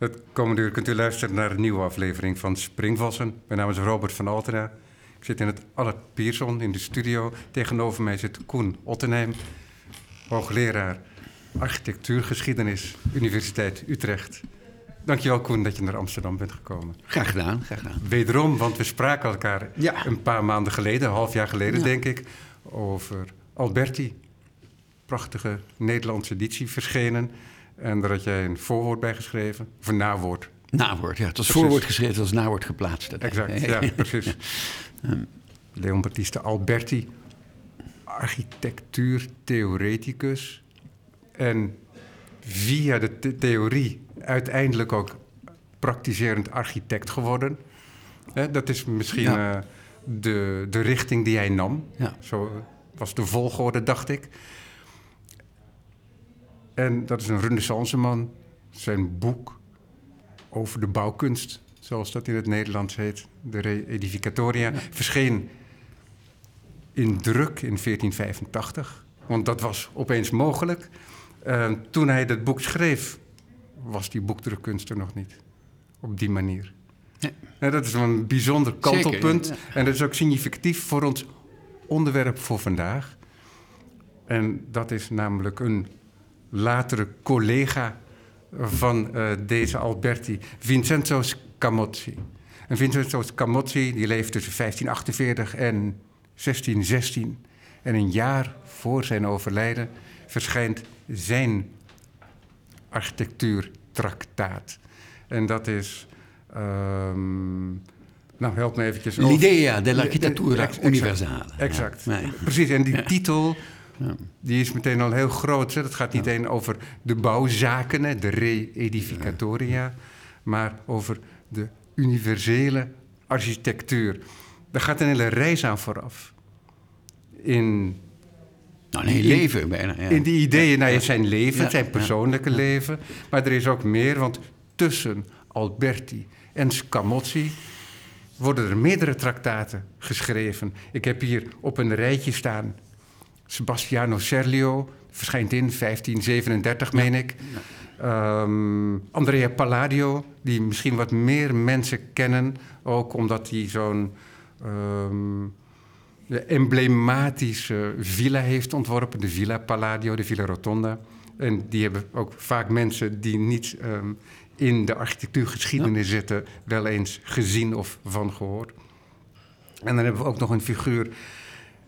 Het komende uur kunt u luisteren naar een nieuwe aflevering van Springvossen. Mijn naam is Robert van Altena. Ik zit in het Allard Pierson in de studio. Tegenover mij zit Koen Ottenheim, hoogleraar architectuurgeschiedenis, Universiteit Utrecht. Dankjewel Koen dat je naar Amsterdam bent gekomen. Graag gedaan, graag gedaan. Wederom, want we spraken elkaar Ja. een paar maanden geleden, een half jaar geleden Ja. denk ik, over Alberti. Prachtige Nederlandse editie verschenen. En daar had jij een voorwoord bij geschreven, of een nawoord. Nawoord, ja. Het was Precies. voorwoord geschreven, het was nawoord geplaatst. Exact, ja, precies. Leon Battista Alberti, architectuurtheoreticus. En via de the- theorie uiteindelijk ook praktiserend architect geworden. Dat is misschien Ja. eh, de, de richting die hij nam. Ja. Zo was de volgorde, dacht ik. En dat is een renaissance man. Zijn boek over de bouwkunst, zoals dat in het Nederlands heet, de Re Edificatoria, verscheen in druk in 1485. Want dat was opeens mogelijk. Toen hij dat boek schreef, was die boekdrukkunst er nog niet. Op die manier. Ja, dat is een bijzonder kantelpunt. ja. En dat is ook significatief voor ons onderwerp voor vandaag. En dat is namelijk een latere collega van eh, deze Alberti, Vincenzo Scamozzi. En Vincenzo Scamozzi die leeft tussen 1548 en 1616. En een jaar voor zijn overlijden verschijnt zijn architectuurtraktaat. En dat is... ehm, nou, help me eventjes. L'idea dell'architettura exact. universale. Exact. Ja. Precies, en die titel die is meteen al heel groot. Hè? Dat gaat niet alleen over de bouwzaken, hè, de re-edificatoria, maar over de universele architectuur. Daar gaat een hele reis aan vooraf. In, Nou, een heel leven bijna. Ja. in die ideeën, nou, zijn leven, Ja, zijn persoonlijke leven. Maar er is ook meer, want tussen Alberti en Scamozzi worden er meerdere traktaten geschreven. Ik heb hier op een rijtje staan Sebastiano Serlio, verschijnt in 1537, meen ik. Ehm, Andrea Palladio, die misschien wat meer mensen kennen, ook omdat hij zo'n ehm, emblematische villa heeft ontworpen, de Villa Palladio, de Villa Rotonda. En die hebben ook vaak mensen die niet ehm, in de architectuurgeschiedenis zitten, wel eens gezien of van gehoord. En dan hebben we ook nog een figuur,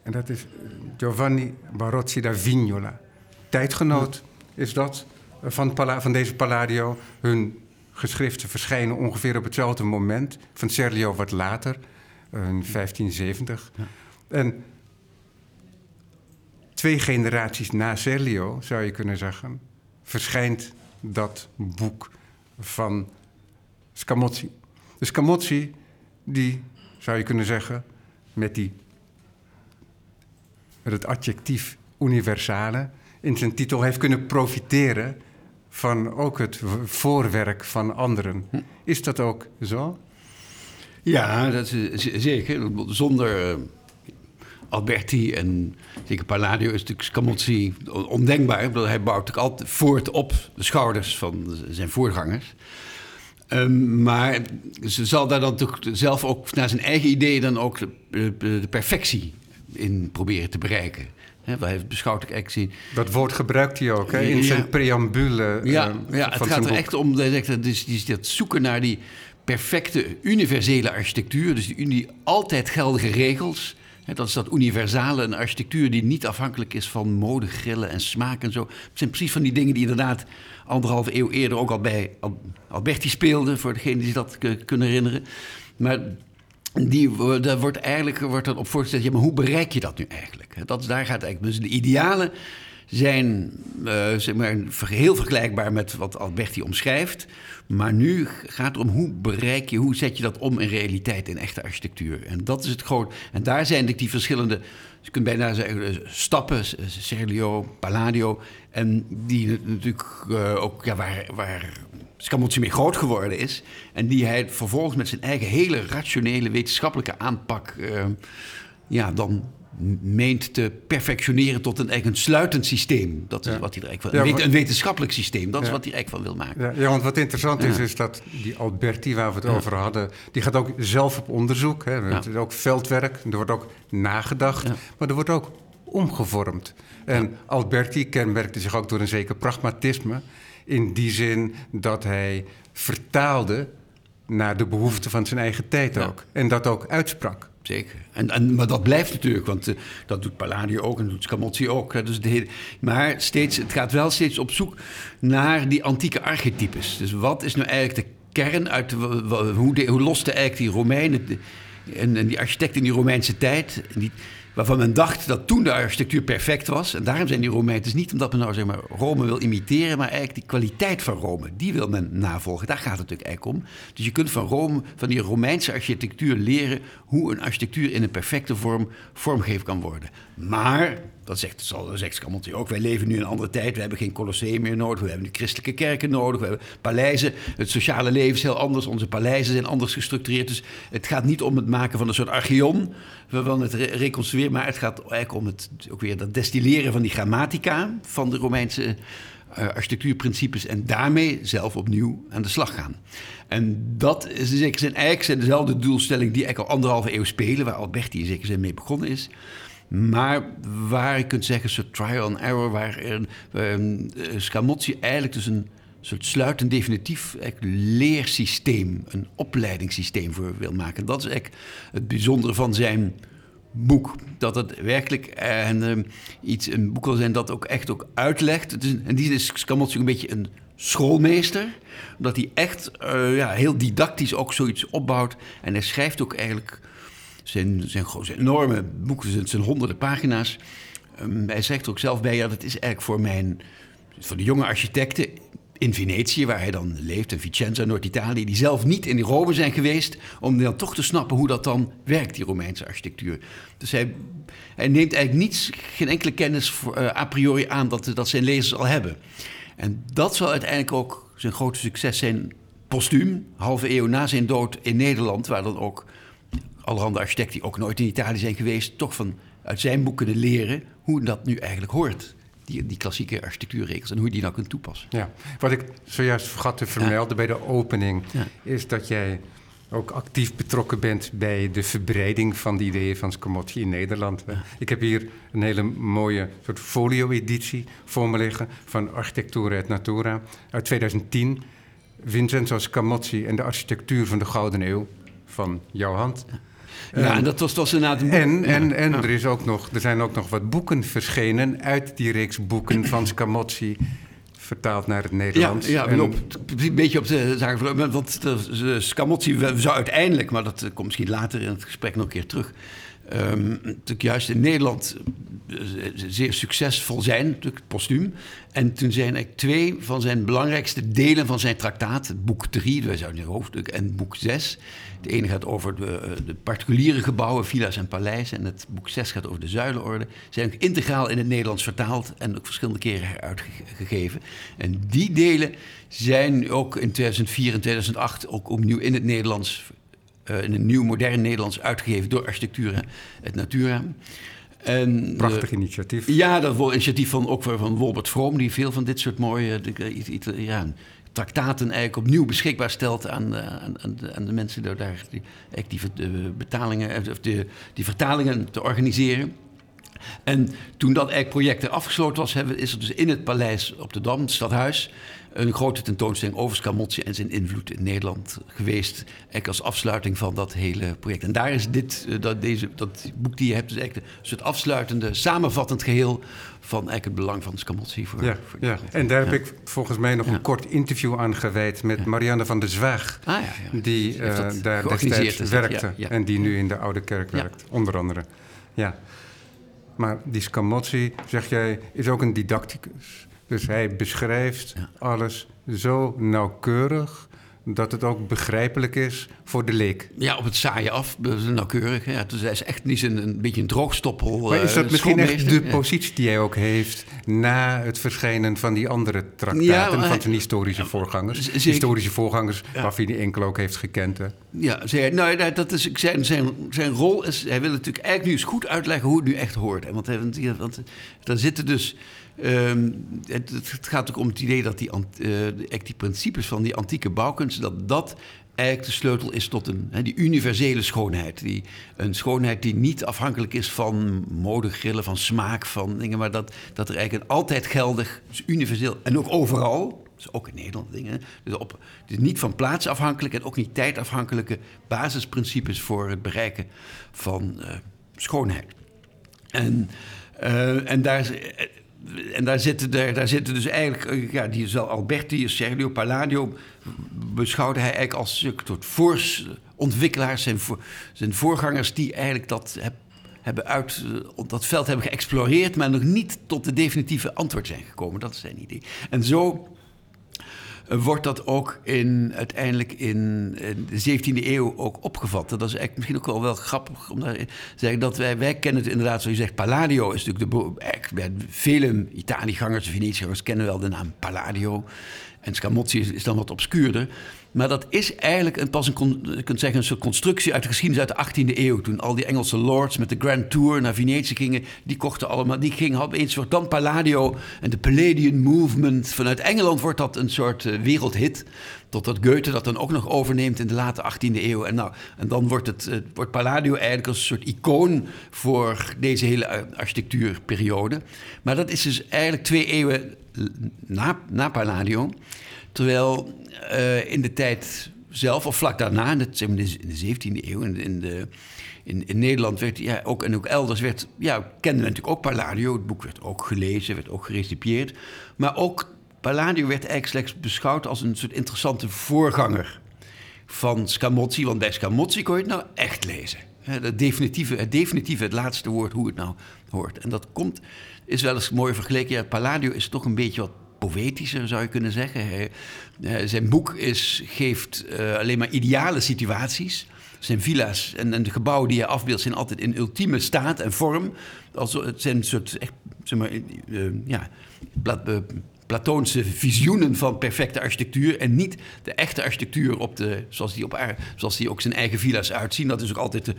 en dat is eh, Giovanni Barozzi da Vignola. Tijdgenoot is dat eh, van, van deze Palladio. Hun geschriften verschijnen ongeveer op hetzelfde moment. Van Serlio wat later, eh, in 1570. En twee generaties na Serlio, zou je kunnen zeggen, verschijnt dat boek van Scamozzi. De Scamozzi, die zou je kunnen zeggen, met, die, met het adjectief universale in zijn titel heeft kunnen profiteren van ook het voorwerk van anderen. Is dat ook zo? Ja, dat is zeker. Zonder eh, Alberti en zeker Palladio is natuurlijk Scamozzi on- ondenkbaar. Bedoel, Hij bouwt natuurlijk altijd voort op de schouders van zijn voorgangers. Ehm, maar ze zal daar dan natuurlijk zelf ook naar zijn eigen idee dan ook de, de, de perfectie in proberen te bereiken. He, beschouwt ook eigenlijk zien. Dat woord gebruikt hij ook hè, in Ja. zijn preambule Ja, eh, ja het van gaat er echt om dat, dat, dat, is, die- dat zoeken naar die perfecte universele architectuur. Dus die, altijd geldige regels. Dat is dat universale, een architectuur die niet afhankelijk is van modegrillen en smaak en zo. Het zijn precies van die dingen die inderdaad anderhalve eeuw eerder ook al bij Al- Alberti speelden. Voor degenen die zich dat kunnen herinneren. Maar die, wo- daar wordt eigenlijk wordt dan op voorgesteld, ja, maar hoe bereik je dat nu eigenlijk? Dat, daar gaat eigenlijk. Dus de idealen zijn eh, zeg maar, heel vergelijkbaar met wat Alberti omschrijft. Maar nu gaat het om hoe bereik je, hoe zet je dat om in realiteit, in echte architectuur. En dat is het groot. En daar zijn die verschillende, je kunt bijna zeggen, eh, stappen, Serlio, Palladio. En die natuurlijk eh, ook, ja, waar, waar Scamozzi mee groot geworden is. En die hij vervolgens met zijn eigen hele rationele wetenschappelijke aanpak, eh, ja, dan meent te perfectioneren tot een eigen sluitend systeem. Dat is Ja. wat hij er eigenlijk van... Ja, een, een wetenschappelijk systeem, dat is wat hij eigenlijk van wil maken. Ja, ja, want wat interessant is, is dat die Alberti waar we het over hadden, die gaat ook zelf op onderzoek. Hè. Het is ook veldwerk, er wordt ook nagedacht, maar er wordt ook omgevormd. En Alberti kenmerkte zich ook door een zeker pragmatisme, in die zin dat hij vertaalde naar de behoeften van zijn eigen tijd Ja. ook. En dat ook uitsprak. Zeker. En, en, maar dat blijft natuurlijk, want eh, dat doet Palladio ook en dat doet Scamozzi ook. hè. Dus de hele, maar steeds, het gaat wel steeds op zoek naar die antieke archetypes. Dus wat is nu eigenlijk de kern uit... de- hoe, de, hoe losten eigenlijk die Romeinen de- en, en die architecten in die Romeinse tijd... die, waarvan men dacht dat toen de architectuur perfect was. En daarom zijn die Romeinen... Is niet omdat men nou zeg maar, Rome wil imiteren... maar eigenlijk die kwaliteit van Rome, die wil men navolgen. Daar gaat het natuurlijk eigenlijk om. Dus je kunt van Rome, van die Romeinse architectuur leren... hoe een architectuur in een perfecte vorm vormgegeven kan worden. Maar, dat zegt, dat zegt ook... wij leven nu in een andere tijd. We hebben geen colosseum meer nodig. We hebben nu christelijke kerken nodig. We hebben paleizen. Het sociale leven is heel anders. Onze paleizen zijn anders gestructureerd. Dus het gaat niet om het maken van een soort archeon... van het re- reconstrueren... maar het gaat eigenlijk om het, ook weer dat destilleren van die grammatica... van de Romeinse eh, architectuurprincipes... en daarmee zelf opnieuw aan de slag gaan. En dat is in zekere zin eigenlijk dezelfde doelstelling... die eigenlijk al anderhalve eeuw spelen... waar Alberti in zekere zin mee begonnen is... Maar waar je kunt zeggen, een soort trial and error, waar ehm, eh, Scamozzi eigenlijk dus een soort sluitend definitief leersysteem, een opleidingssysteem voor wil maken. Dat is eigenlijk het bijzondere van zijn boek. Dat het werkelijk eh, een, ehm, iets, een boek wil zijn dat ook echt ook uitlegt. Het is, en die is Scamozzi een beetje een schoolmeester. Omdat hij echt eh, ja, heel didactisch ook zoiets opbouwt. En hij schrijft ook eigenlijk zijn, zijn enorme boeken, zijn, zijn honderden pagina's. Ehm, hij zegt er ook zelf bij, ja, dat is eigenlijk voor mijn, voor de jonge architecten in Venetië, waar hij dan leeft, in Vicenza, Noord-Italië, die zelf niet in Rome zijn geweest, om dan toch te snappen hoe dat dan werkt, die Romeinse architectuur. Dus hij, neemt eigenlijk niets, geen enkele kennis eh, a priori aan dat, dat zijn lezers al hebben. En dat zal uiteindelijk ook zijn grote succes zijn, postuum, halve eeuw na zijn dood in Nederland, waar dan ook allerhande architecten die ook nooit in Italië zijn geweest, toch van uit zijn boek kunnen leren hoe dat nu eigenlijk hoort. Die, die klassieke architectuurregels en hoe je die nou kunt toepassen. Ja, wat ik zojuist vergat te vermelden bij de opening, Ja. is dat jij ook actief betrokken bent bij de verbreiding van de ideeën van Scamozzi in Nederland. Ik heb hier een hele mooie soort folio-editie voor me liggen van Architectura et Natura uit 2010. Vincenzo Scamozzi en de architectuur van de Gouden Eeuw van jouw hand. Ja, en dat was, dat was inderdaad een boek. En, en, Ja, en er, is ook nog, er zijn ook nog wat boeken verschenen uit die reeks boeken van Scamozzi, vertaald naar het Nederlands. ja En- op, een beetje op de van... Want de Scamozzi zou uiteindelijk, maar dat eh, komt misschien later in het gesprek nog een keer terug... natuurlijk juist in Nederland eh, zeer succesvol zijn, natuurlijk postuum. En toen zijn eigenlijk twee van zijn belangrijkste delen van zijn traktaat... het boek 3, wij zouden zeggen hoofdstuk, en boek 6... De ene gaat over de, eh, de particuliere gebouwen, villa's en paleizen. En het boek 6 gaat over de zuilenorde. Zijn ook integraal in het Nederlands vertaald en ook verschillende keren heruitgegeven. En die delen zijn ook in 2004 en 2008 ook opnieuw in het Nederlands, in een nieuw modern Nederlands uitgegeven door Architectura et Natura. En, eh, Prachtig initiatief. ja, dat initiatief van, ook van Wolbert Vroom, die veel van dit soort mooie It- ja, traktaten eigenlijk opnieuw beschikbaar stelt aan, eh, aan, aan, de, aan de mensen door daar die, die betalingen, eh, of de, die vertalingen te organiseren. En toen dat eigenlijk project er afgesloten was, is er dus in het paleis op de Dam, het stadhuis, een grote tentoonstelling over Scamozzi en zijn invloed in Nederland geweest. Eigenlijk als afsluiting van dat hele project. En daar is dit, eh, dat, deze, dat boek die je hebt, dus eigenlijk een soort afsluitende, samenvattend geheel van eigenlijk het belang van Scamozzi voor, Ja, voor ja. En daar heb Ja. ik volgens mij nog Ja. een kort interview aan gewijd met Marianne van der Zwaag. Ah, ja, ja. Die eh, daar destijds werkte en die nu in de Oude Kerk werkt, onder andere. Ja. Maar die Scamozzi, zeg jij, is ook een didacticus. Dus hij beschrijft Ja. alles zo nauwkeurig dat het ook begrijpelijk is voor de leek. Ja, op het saaie af, nauwkeurig. Ja, dus hij is echt niet een, een beetje een droogstoppel. Maar is dat uh, misschien echt de? Ja. positie die hij ook heeft na het verschijnen van die andere traktaten Ja, van zijn historische voorgangers? zeker. Historische voorgangers waarvan hij enkele ook heeft gekend. hè? Ja, zei, nou, ja, dat is, zijn, zijn, zijn rol is... Hij wil natuurlijk eigenlijk nu eens goed uitleggen hoe het nu echt hoort. hè. Want, want, ja, want daar zitten dus... ehm, het, gaat ook om het idee dat die, eigenlijk die principes van die antieke bouwkunst... dat dat eigenlijk de sleutel is tot een, die universele schoonheid. Die, een schoonheid die niet afhankelijk is van modegrillen, van smaak, van dingen... maar dat, dat er eigenlijk een altijd geldig, dus universeel en ook overal... Dus ook in Nederland dingen. Dus op, is niet van plaats afhankelijk en ook niet tijdafhankelijke basisprincipes voor het bereiken van eh, schoonheid. En, eh, en, daar, eh, en daar, zitten, daar, daar zitten dus eigenlijk, eh, ja, die zal Alberti, Sergio Palladio, beschouwde hij eigenlijk als een soort voorontwikkelaars, zijn, zijn voorgangers die eigenlijk dat heb- hebben uit, eh, dat veld hebben geëxploreerd, maar nog niet tot de definitieve antwoord zijn gekomen. Dat is zijn idee. En zo eh, wordt dat ook in, uiteindelijk in, in de 17e eeuw ook opgevat. Dat is eigenlijk misschien ook wel, wel grappig om daar te zeggen dat wij, wij kennen het inderdaad, zoals je zegt, Palladio is natuurlijk de, eigenlijk vele Italiëgangers, Venetiëgangers kennen wel de naam Palladio. En Scamozzi is dan wat obscuurder. Maar dat is eigenlijk een, pas een, je kunt zeggen, een soort constructie uit de geschiedenis uit de 18e eeuw. Toen al die Engelse lords met de Grand Tour naar Venetië gingen, die kochten allemaal, die gingen hadden een soort dan Palladio en de Palladian Movement. Vanuit Engeland wordt dat een soort eh, wereldhit. Totdat Goethe dat dan ook nog overneemt in de late 18e eeuw. En, nou, en dan wordt, het, eh, wordt Palladio eigenlijk als een soort icoon voor deze hele eh, architectuurperiode. Maar dat is dus eigenlijk twee eeuwen na, na Palladio. Terwijl eh, in de tijd zelf, of vlak daarna, in de, in de 17e eeuw, in, in, de, in, Nederland werd, ja, ook, en ook elders werd, ja, kenden we natuurlijk ook Palladio. Het boek werd ook gelezen, werd ook gerecipieerd. Maar ook Palladio werd eigenlijk slechts beschouwd als een soort interessante voorganger van Scamozzi. Want bij Scamozzi kon je het nou echt lezen. Het definitieve, het definitieve, het laatste woord, hoe het nou hoort. En dat komt, is wel eens mooi vergeleken. Ja, Palladio is toch een beetje wat poëtischer, zou je kunnen zeggen. Eh, zijn boek is, geeft eh, alleen maar ideale situaties. Zijn villa's en, en de gebouwen die hij afbeeldt zijn altijd in ultieme staat en vorm. Also, het zijn een soort, echt, zeg maar, eh, ja, plat, Platoonse visioenen van perfecte architectuur en niet de echte architectuur op de, zoals, die op, aarde- zoals die ook zijn eigen villa's uitzien. Dat is ook altijd de,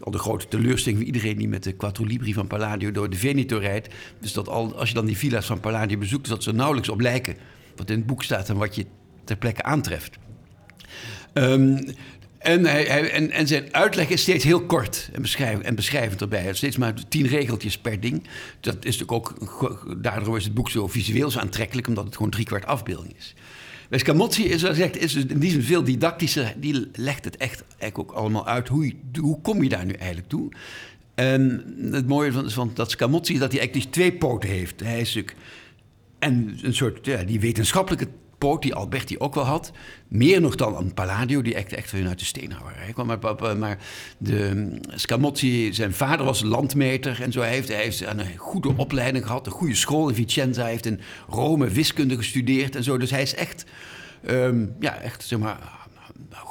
al de grote teleurstelling van iedereen die met de Quattro Libri van Palladio door de Veneto rijdt. Dus dat al, als je dan die villa's van Palladio bezoekt, dat ze nauwelijks op lijken wat in het boek staat en wat je ter plekke aantreft. Ehm, en, hij, en, en zijn uitleg is steeds heel kort en, beschrijf, en beschrijvend erbij. Steeds maar tien regeltjes per ding. Dat is natuurlijk ook, daardoor is het boek zo visueel zo aantrekkelijk, omdat het gewoon driekwart afbeelding is. Bij is, gezegd, is het in die zin veel didactischer. Die legt het echt eigenlijk ook allemaal uit. Hoe, hoe kom je daar nu eigenlijk toe? En het mooie van, van dat is dat hij eigenlijk dus twee poten heeft. Hij is natuurlijk en een soort, ja, die wetenschappelijke poot die Alberti ook wel had. Meer nog dan een Palladio, die echt, echt vanuit de steenhouwerij kwam. Maar, maar, de mm, Scamozzi, zijn vader was landmeter en zo. Hij heeft, hij heeft een goede opleiding gehad, een goede school in Vicenza. Hij heeft in Rome wiskunde gestudeerd en zo. Dus hij is echt, ehm, ja, echt, zeg maar,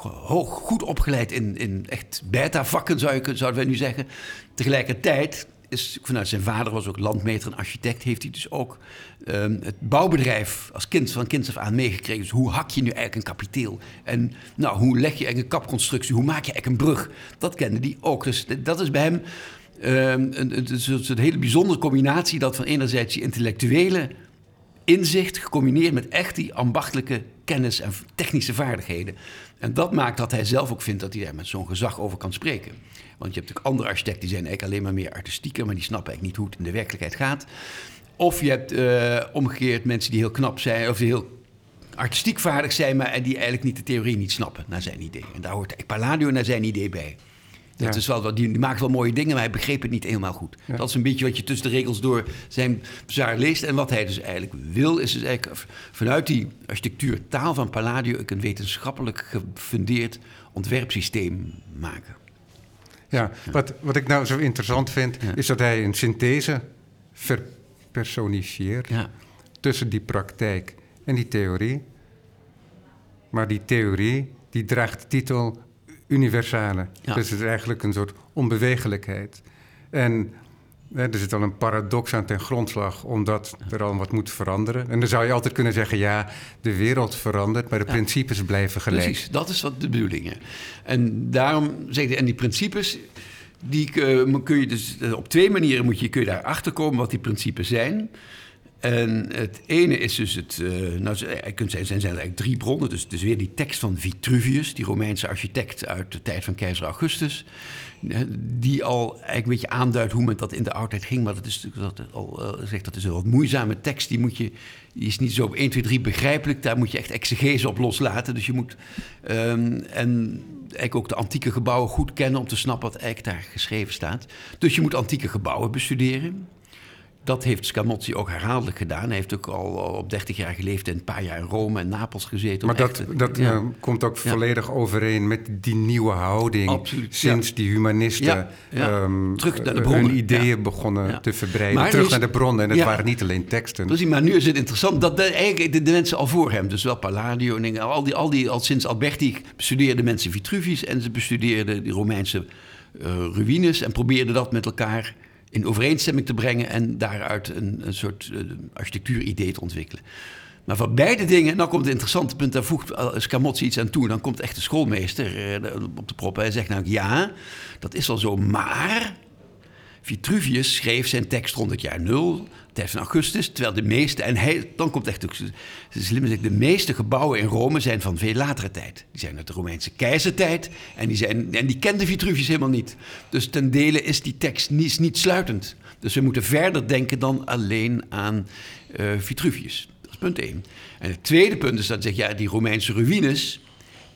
hoog, goed opgeleid in, in echt beta-vakken, zou zouden wij nu zeggen. Tegelijkertijd is vanuit zijn vader was ook landmeter en architect, heeft hij dus ook ehm, het bouwbedrijf als kind van kinds af aan meegekregen. Dus hoe hak je nu eigenlijk een kapiteel? En nou, hoe leg je eigenlijk een kapconstructie? Hoe maak je eigenlijk een brug? Dat kende hij ook. Dus dat is bij hem ehm, een, een, een hele bijzondere combinatie dat van enerzijds die intellectuele inzicht gecombineerd met echt die ambachtelijke kennis en technische vaardigheden. En dat maakt dat hij zelf ook vindt dat hij daar met zo'n gezag over kan spreken. Want je hebt natuurlijk andere architecten die zijn eigenlijk alleen maar meer artistieker, maar die snappen eigenlijk niet hoe het in de werkelijkheid gaat. Of je hebt eh, omgekeerd mensen die heel knap zijn, of die heel artistiek vaardig zijn, maar die eigenlijk niet de theorie niet snappen, naar zijn idee. En daar hoort Palladio naar zijn idee bij. Dat Ja. is wel, die, die maakt wel mooie dingen, maar hij begreep het niet helemaal goed. Ja. Dat is een beetje wat je tussen de regels door zijn bezwaar leest. En wat hij dus eigenlijk wil, is dus eigenlijk vanuit die architectuurtaal van Palladio een wetenschappelijk gefundeerd ontwerpsysteem maken. Ja, Wat, wat ik nou zo interessant vind, is dat hij een synthese verpersonifieert Ja, tussen die praktijk en die theorie. Maar die theorie die draagt de titel universale. Dus het is eigenlijk een soort onbewegelijkheid. En er zit al een paradox aan ten grondslag, omdat er al wat moet veranderen. En dan zou je altijd kunnen zeggen, ja, de wereld verandert, maar de Ja. principes blijven gelijk. Precies, dat is wat de bedoeling is. En daarom zeg ik, en die principes, die eh, kun je dus eh, op twee manieren moet je, kun je daar achter komen wat die principes zijn. En het ene is dus het, eh, nou, je kunt zeggen, zijn, zijn er eigenlijk drie bronnen. Dus, dus weer die tekst van Vitruvius, die Romeinse architect uit de tijd van keizer Augustus. Die al eigenlijk een beetje aanduidt hoe men dat in de oudheid ging. Maar dat is natuurlijk dat al eh, zegt, dat is een wat moeizame tekst. Die, moet je, die is niet zo op 1, 2, 3 begrijpelijk. Daar moet je echt exegese op loslaten. Dus je moet ehm, en eigenlijk ook de antieke gebouwen goed kennen om te snappen wat eigenlijk daar geschreven staat. Dus je moet antieke gebouwen bestuderen. Dat heeft Scamozzi ook herhaaldelijk gedaan. Hij heeft ook al op 30 jaar geleefd en een paar jaar in Rome en Napels gezeten. Maar dat, echt, dat ja. eh, komt ook Ja. volledig overeen met die nieuwe houding. Absoluut, Sinds die humanisten ehm, Terug naar de eh, bronnen, hun ideeën begonnen te verbreiden. Maar Terug is- naar de bronnen. En het waren niet alleen teksten. Precies, maar nu is het interessant dat de, eigenlijk de, de mensen al voor hem, dus wel Palladio en dingen, al die, al die al sinds Alberti bestudeerden mensen Vitruvius en ze bestudeerden die Romeinse eh, ruïnes en probeerden dat met elkaar in overeenstemming te brengen en daaruit een, een soort eh, architectuuridee te ontwikkelen. Maar van beide dingen, nou komt het interessante punt, daar voegt Scamozzi iets aan toe. Dan komt echt de schoolmeester eh, op de prop. Hij zegt nou ja, dat is wel zo, maar Vitruvius schreef zijn tekst rond het jaar nul, tijd van Augustus, terwijl de meeste, en hij, dan komt echt zegt, de meeste gebouwen in Rome zijn van veel latere tijd. Die zijn uit de Romeinse keizertijd en die, zijn, en die kende Vitruvius helemaal niet. Dus ten dele is die tekst niet, niet sluitend. Dus we moeten verder denken dan alleen aan eh, Vitruvius. Dat is punt één. En het tweede punt is dat zeg ja, die Romeinse ruïnes,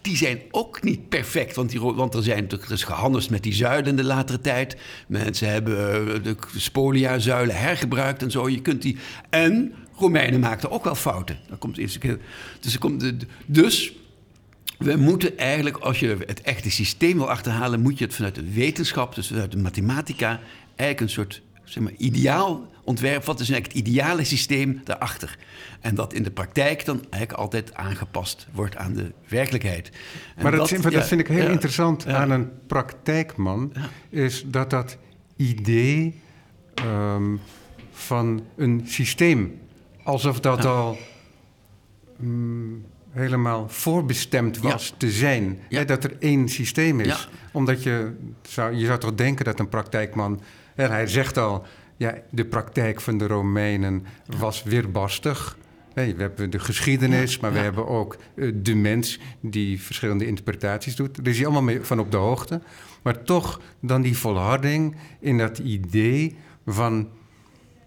die zijn ook niet perfect. Want, want er, zijn, er is gehandeld met die zuilen in de latere tijd. Mensen hebben eh, de spolia-zuilen hergebruikt en zo. Je kunt die... En Romeinen maakten ook wel fouten. Dat komt eerst keer... Dus, er komt dus we moeten eigenlijk, als je het echte systeem wil achterhalen... moet je het vanuit de wetenschap, dus vanuit de mathematica... eigenlijk een soort zeg maar, ideaal ontwerp... wat is eigenlijk het ideale systeem daarachter? En dat in de praktijk dan eigenlijk altijd aangepast wordt aan de werkelijkheid. En Maar dat, vind- dat vind ik heel ja, interessant aan een praktijkman. Is dat dat idee ehm, van een systeem, alsof dat al mm, helemaal voorbestemd was te zijn. Ja. Hè, dat er één systeem is. Ja. Omdat je zou, je zou toch denken dat een praktijkman. En hij zegt al, ja, de praktijk van de Romeinen was weerbarstig. Hè, we hebben de geschiedenis, maar we ja. hebben ook eh, de mens die verschillende interpretaties doet. Daar is hij allemaal mee van op de hoogte. Maar toch dan die volharding in dat idee van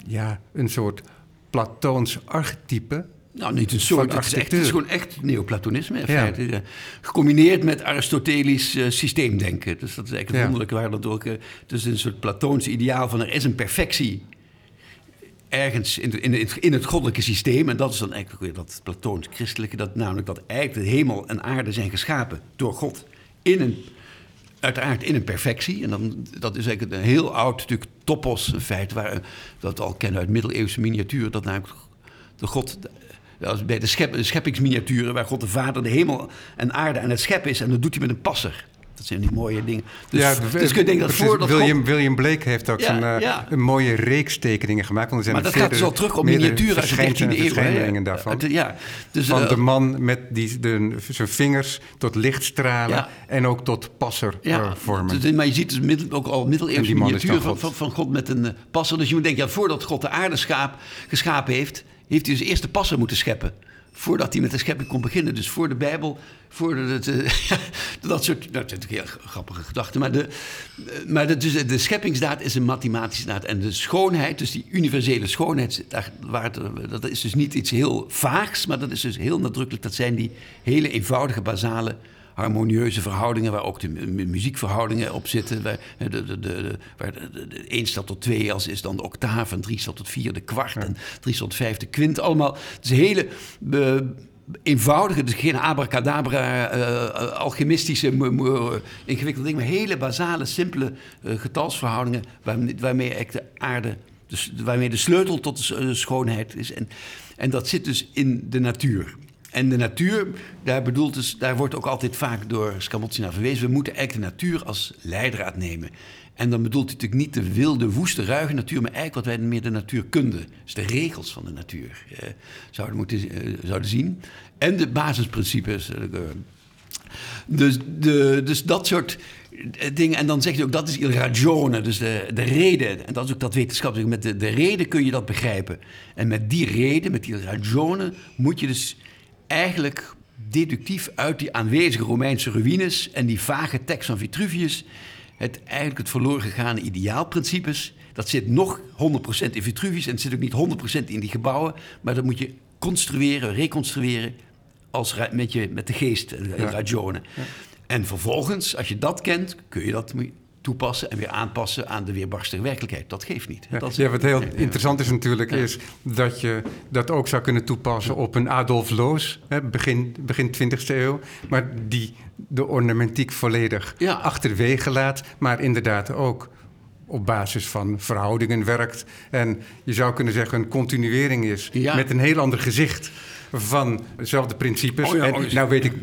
ja, een soort Platoons archetype. Nou, niet een soort. Het is, echt, het is architectuur. gewoon echt neoplatonisme. In Ja. feite. Ja. Gecombineerd met Aristotelisch eh, systeemdenken. Dus dat is eigenlijk het wonderlijke waar dat ook. het is een soort Platoons ideaal van er is een perfectie. Ergens in, de, in, de- in het goddelijke systeem. En dat is dan eigenlijk weer dat Platoons-christelijke. Dat namelijk dat eigenlijk de hemel en aarde zijn geschapen door God. In een, uiteraard in een perfectie. En dan, dat is eigenlijk een heel oud natuurlijk topos, een feit. Waar, eh, dat we al kennen uit middeleeuwse miniatuur. Dat namelijk de God is bij de, schep, scheppingsminiaturen, waar God de Vader de hemel en aarde aan het scheppen is. En dat doet hij met een passer. Dat zijn die mooie dingen. Dus, dus je denken dat voor dat William, God... William Blake heeft ook Ja, zijn, eh, ja. een mooie reeks tekeningen gemaakt. Want er zijn Maar dat gaat dus meerdere- al terug op miniaturen uit de 13e verschijnselen- eeuw. hè? verschijningen daarvan. Ja, dus, van eh, de man met die, de, zijn vingers tot lichtstralen en ook tot passer eh, vormen. dus- maar je ziet dus middel, ook al En middeleeuwse dan van, God. van, van God met een passer. Dus je moet denken, ja, voordat God de aarde schaap, geschapen heeft, heeft hij dus eerst de passer moeten scheppen. Voordat hij met de schepping kon beginnen. Dus voor de Bijbel, voor dat soort. Nou, dat zijn natuurlijk heel grappige gedachten. Maar, de, maar de, dus de scheppingsdaad is een mathematische daad. En de schoonheid, dus die universele schoonheid, daar, waar dat is dus niet iets heel vaags, maar dat is dus heel nadrukkelijk. Dat zijn die hele eenvoudige, basale harmonieuze verhoudingen, waar ook de mu- muziekverhoudingen op zitten. Waar, de, de, de, waar de, de, de 1 staat tot 2 als is dan de octaaf, en 3 staat tot 4 de kwart, en 3 staat tot 5 de kwint. Allemaal, het is een hele eenvoudige, dus geen abracadabra, eh, alchemistische, ingewikkelde dingen, maar hele basale, simpele eh, getalsverhoudingen waarmee, waarmee eigenlijk de aarde, dus waarmee de sleutel tot de eh, schoonheid is. En, en dat zit dus in de natuur. En de natuur, daar, bedoelt dus, daar wordt ook altijd vaak door Scamozzi naar verwezen. We moeten eigenlijk de natuur als leidraad nemen. En dan bedoelt hij natuurlijk niet de wilde, woeste, ruige natuur, maar eigenlijk wat wij meer de natuurkunde, dus de regels van de natuur, eh, zouden, moeten, eh, zouden zien. En de basisprincipes. Eh, dus, de, dus dat soort dingen. En dan zeg je ook, dat is il ragione, dus de, de reden. En dat is ook dat wetenschappelijk. Met de, de reden kun je dat begrijpen. En met die reden, met il ragione, moet je dus eigenlijk deductief uit die aanwezige Romeinse ruïnes en die vage tekst van Vitruvius het eigenlijk het verloren gegaane ideaalprincipes. Dat zit nog 100% in Vitruvius en het zit ook niet 100% in die gebouwen. Maar dat moet je construeren, reconstrueren als, met, je, met de geest, de ja. En vervolgens, als je dat kent, kun je dat toepassen en weer aanpassen aan de weerbarstige werkelijkheid. Dat geeft niet. Ja, ja wat heel interessant is natuurlijk, is dat je dat ook zou kunnen toepassen op een Adolf Loos, hè, begin, begin 20e eeuw, maar die de ornamentiek volledig ja. achterwege laat, maar inderdaad ook op basis van verhoudingen werkt. En je zou kunnen zeggen een continuering is met een heel ander gezicht van dezelfde principes. Oh ja, en oh nou weet ik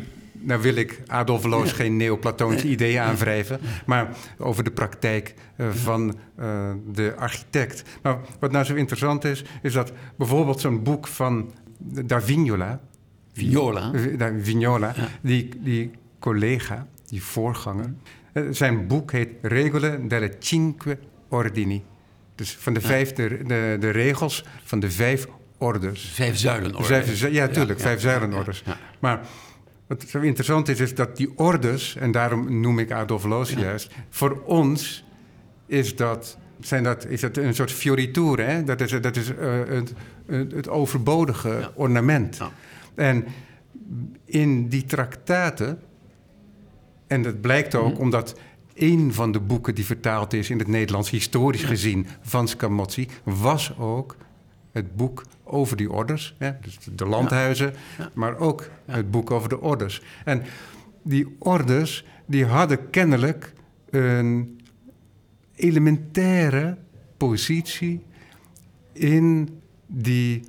nou wil ik Adolf Loos geen neoplatonische ideeën aanwrijven, maar over de praktijk uh, van uh, de architect. Maar wat nou zo interessant is, is dat bijvoorbeeld zo'n boek van Da Vignola. Vignola? Da Vignola, ja. die, die collega, die voorganger. Zijn boek heet Regole delle Cinque Ordini. Dus van de vijf, de, de, de regels van de vijf orders. Vijf zuilenorders. ja, tuurlijk, ja, vijf zuilenorders. Maar wat zo interessant is, is dat die orders, en daarom noem ik Adolf Loos juist, voor ons is dat, zijn dat, is dat een soort fioriture. Hè? Dat is, dat is uh, het, het, overbodige ornament. En in die traktaten, en dat blijkt ook mhm. omdat een van de boeken die vertaald is in het Nederlands, historisch gezien, van Scamozzi, was ook het boek over die orders, hè, dus de landhuizen, maar ook het boek over de orders. En die orders die hadden kennelijk een elementaire positie in die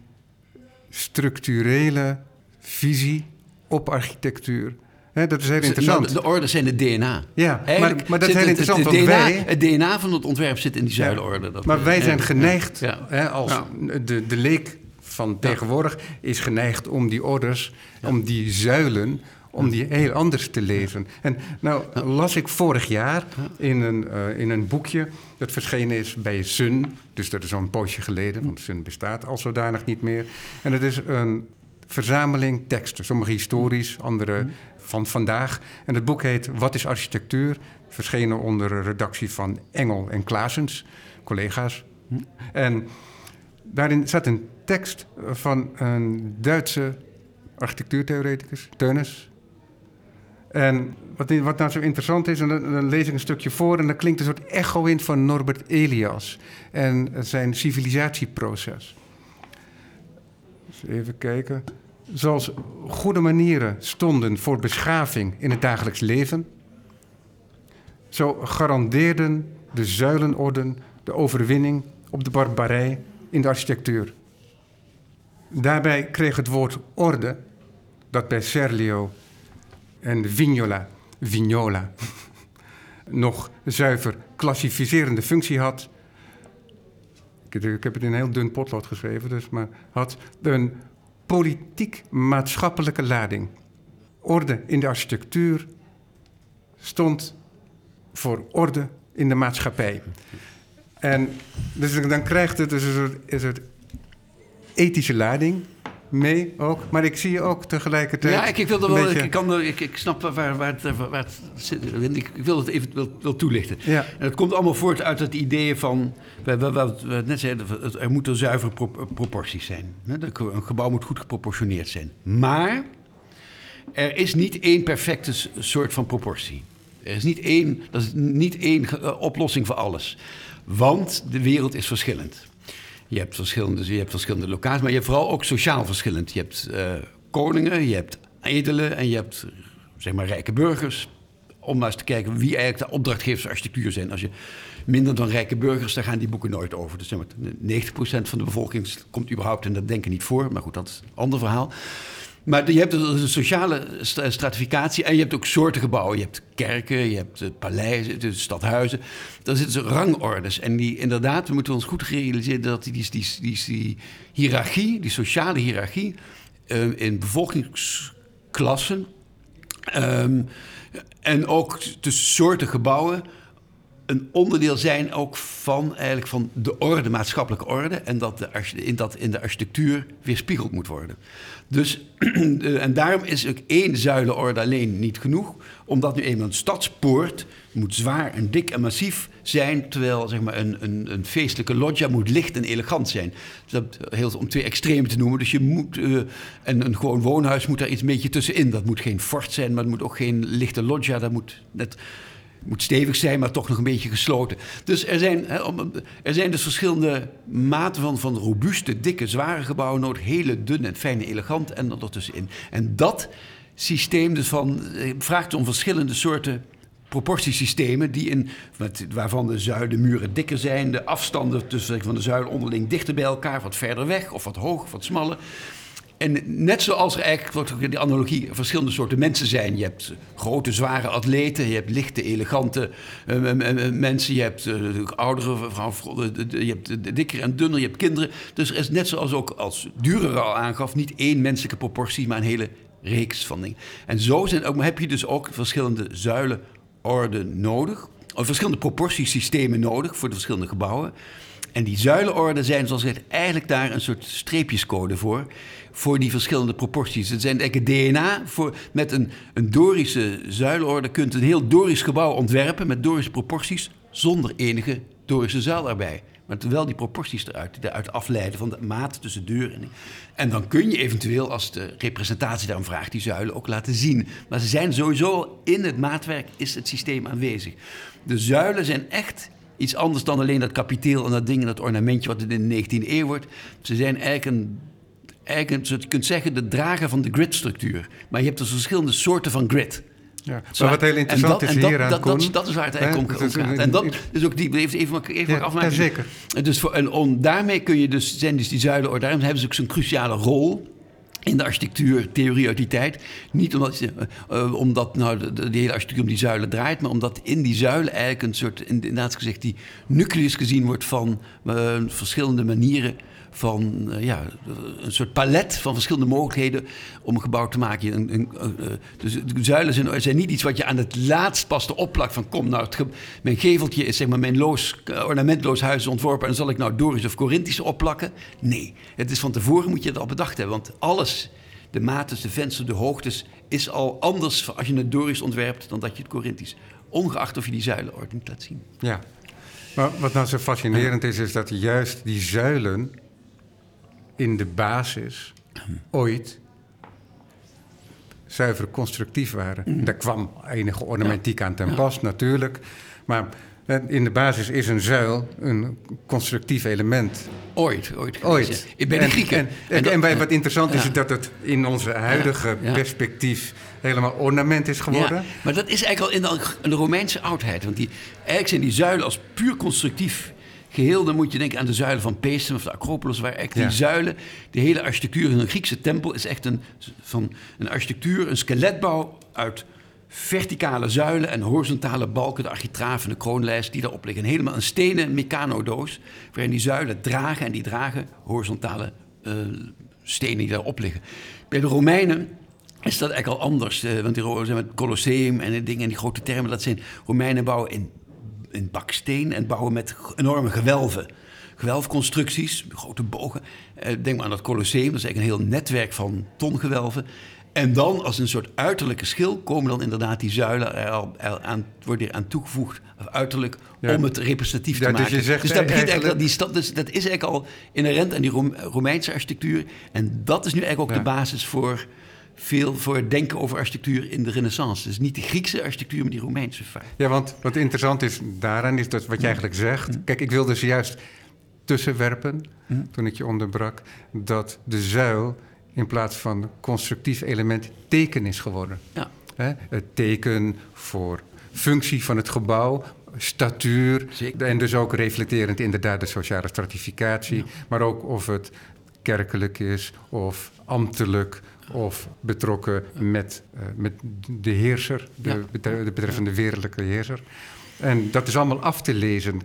structurele visie op architectuur dat is heel dus interessant. de orde zijn het DNA. Ja, maar, maar, dat is heel interessant. Het, DNA, wij, het DNA van het ontwerp zit in die zuilenorde. Ja, maar wij zijn geneigd, ja. als de, de leek van tegenwoordig is geneigd om die orders, om die zuilen, om die heel anders te lezen. En nou las ik vorig jaar in een, uh, in een boekje dat verschenen is bij Sun. Dus dat is al een poosje geleden, want Sun bestaat al zodanig niet meer. En het is een verzameling teksten, sommige historisch, andere van vandaag. En het boek heet Wat is architectuur? Verschenen onder redactie van Engel en Klaasens, collega's. En daarin zat een tekst van een Duitse architectuurtheoreticus, Teunis. En wat, wat nou zo interessant is, en dan, lees ik een stukje voor... en dan klinkt een soort echo in van Norbert Elias en zijn civilisatieproces. Dus even kijken zoals goede manieren stonden voor beschaving in het dagelijks leven, zo garandeerden de zuilenorden de overwinning op de barbarij in de architectuur. Daarbij kreeg het woord orde, dat bij Serlio en Vignola, Vignola nog zuiver klassificerende functie had. Ik heb het in een heel dun potlood geschreven, dus, maar had een politiek-maatschappelijke lading. Orde in de architectuur stond voor orde in de maatschappij. En dus dan krijgt het dus een soort, ethische lading mee ook. Maar ik zie ook tegelijkertijd. Ja, ik, ik wil er wel. Ik, kan ik, ik snap waar, waar, het, waar het zit. Ik, wil het even wil, wil toelichten. Ja. En het komt allemaal voort uit het idee van. Wat we net zeiden, er moeten zuivere proporties zijn. Een gebouw moet goed geproportioneerd zijn. Maar er is niet één perfecte soort van proportie. Er is niet één, dat is niet één eh, oplossing voor alles. Want de wereld is verschillend. Je hebt verschillende, je hebt verschillende locaties, maar je hebt vooral ook sociaal verschillend. Je hebt uh, koningen, je hebt edelen en je hebt zeg maar rijke burgers. Om maar eens te kijken wie eigenlijk de opdrachtgevers architectuur zijn. Als je minder dan rijke burgers, dan gaan die boeken nooit over. Dus zeg maar, 90% van de bevolking komt überhaupt in dat denken niet voor. Maar goed, dat is een ander verhaal. Maar je hebt een sociale stratificatie en je hebt ook soorten gebouwen. Je hebt kerken, je hebt eh, paleizen, stadhuizen. Daar zitten ze rangordes. En die, inderdaad, we moeten ons goed realiseren dat die, die, die, die, hiërarchie, die sociale hiërarchie, uh, in bevolkingsklassen um, en ook tussen soorten gebouwen een onderdeel zijn ook van, eigenlijk van de orde, maatschappelijke orde. En dat, de, dat in de architectuur weerspiegeld moet worden. Dus, en daarom is ook één zuilenorde alleen niet genoeg. Omdat nu eenmaal een stadspoort moet zwaar en dik en massief zijn. Terwijl zeg maar, een, een, een feestelijke loggia moet licht en elegant zijn. Dat, heel, om twee extremen te noemen. Dus je moet, uh, en een gewoon woonhuis moet daar iets een beetje tussenin. Dat moet geen fort zijn, maar het moet ook geen lichte loggia. Dat moet net moet stevig zijn, maar toch nog een beetje gesloten. Dus er zijn, er zijn dus verschillende maten van, van robuuste, dikke, zware gebouwen nodig. Hele dunne en fijne, elegant en dan. En dat systeem dus van, eh, vraagt om verschillende soorten proportiesystemen die in, waarvan de zuilenmuren dikker zijn, de afstanden tussen van de zuilen onderling dichter bij elkaar, wat verder weg of wat hoog wat smaller. En net zoals er eigenlijk, die analogie, verschillende soorten mensen zijn. Je hebt grote, zware atleten, je hebt lichte, elegante uh, mensen, je hebt uh, oudere vrouwen, je hebt dikker en dunner, je hebt kinderen. Dus er is net zoals ook als Durer al aangaf, niet één menselijke proportie, maar een hele reeks van dingen. En zo zijn ook, heb je dus ook verschillende zuilenorden nodig, of verschillende proportiesystemen nodig voor de verschillende gebouwen. En die zuilenorden zijn, zoals gezegd, eigenlijk daar een soort streepjescode voor. Voor die verschillende proporties. Het zijn eigenlijk DNA voor, met een, een Dorische zuilenorde. kunt een heel Dorisch gebouw ontwerpen met Dorische proporties. zonder enige Dorische zuil erbij. Maar wel die proporties eruit, die afleiden van de maat tussen deur en. En dan kun je eventueel, als de representatie daarom vraagt, die zuilen ook laten zien. Maar ze zijn sowieso in het maatwerk, is het systeem aanwezig. De zuilen zijn echt iets anders dan alleen dat kapiteel en dat ding en dat ornamentje wat het in de 19e eeuw wordt. Ze zijn eigenlijk een, eigenlijk je kunt zeggen, de drager van de gridstructuur. Maar je hebt dus verschillende soorten van grid. Ja, maar wat heel interessant is hier aan dat, dat, dat, is waar het eigenlijk om, gaat. En dat is ook die, even, even, even ja, afmaken. Ja, zeker. Dus voor, en om, daarmee kun je dus, zijn dus die zuilen, daarom hebben ze ook zo'n cruciale rol in de architectuurtheorie uit die tijd. Niet omdat, uh, omdat nou, de, de, hele architectuur om die zuilen draait, maar omdat in die zuilen eigenlijk een soort, inderdaad gezegd, die nucleus gezien wordt van uh, verschillende manieren van uh, ja, een soort palet van verschillende mogelijkheden om een gebouw te maken. Een, een, uh, dus de zuilen zijn, zijn, niet iets wat je aan het laatst pas de opplakt van kom, nou, het, mijn geveltje is zeg maar mijn loos, ornamentloos huis ontworpen en zal ik nou Dorisch of Corinthisch opplakken? Nee, het is van tevoren moet je het al bedacht hebben, want alles, de maten, de vensters, de hoogtes, is al anders als je het Dorisch ontwerpt dan dat je het Corinthisch. Ongeacht of je die zuilenorde niet laat zien. Ja, maar wat nou zo fascinerend is, is dat juist die zuilen in de basis ooit zuiver constructief waren. Mm. Daar kwam enige ornamentiek aan ten pas, natuurlijk. Maar in de basis is een zuil een constructief element. Ooit, ooit. ooit. Ik ben een Grieken. En, en, en, en, wat interessant is, is dat het in onze huidige perspectief helemaal ornament is geworden. maar dat is eigenlijk al in de, Romeinse oudheid. Want die, eigenlijk zijn die zuilen als puur constructief geheel, dan moet je denken aan de zuilen van Peestum of de Acropolis, waar echt die zuilen, de hele architectuur in een Griekse tempel is echt een, van een architectuur, een skeletbouw uit verticale zuilen en horizontale balken, de architraaf en de kroonlijst die daarop liggen. helemaal een stenen mecanodoos, waarin die zuilen dragen en die dragen horizontale uh, stenen die daarop liggen. Bij de Romeinen is dat eigenlijk al anders, uh, want die zijn met Colosseum en die dingen en die grote termen, dat zijn Romeinen bouwen in in baksteen en bouwen met enorme gewelven. Gewelfconstructies, grote bogen. Eh, denk maar aan dat Colosseum, dat is eigenlijk een heel netwerk van tongewelven. En dan als een soort uiterlijke schil komen dan inderdaad die zuilen er al, aan, worden er aan toegevoegd, uiterlijk, om het representatief te dus maken. Dus, dus dat, begint eigenlijk, die stad, dus dat is eigenlijk al inherent aan die Romeinse architectuur. En dat is nu eigenlijk ook de basis voor veel voor het denken over architectuur in de renaissance. Dus niet de Griekse architectuur, maar die Romeinse vaak. Ja, want wat interessant is daaraan, is dat wat je eigenlijk zegt... Kijk, ik wilde ze juist tussenwerpen, toen ik je onderbrak... dat de zuil in plaats van constructief element teken is geworden. Ja. Het teken voor functie van het gebouw, statuur... en dus ook reflecterend inderdaad de sociale stratificatie... maar ook of het kerkelijk is of ambtelijk of betrokken met, uh, met de heerser, de, Ja. betre- de betreffende wereldlijke heerser. En dat is allemaal af te lezen,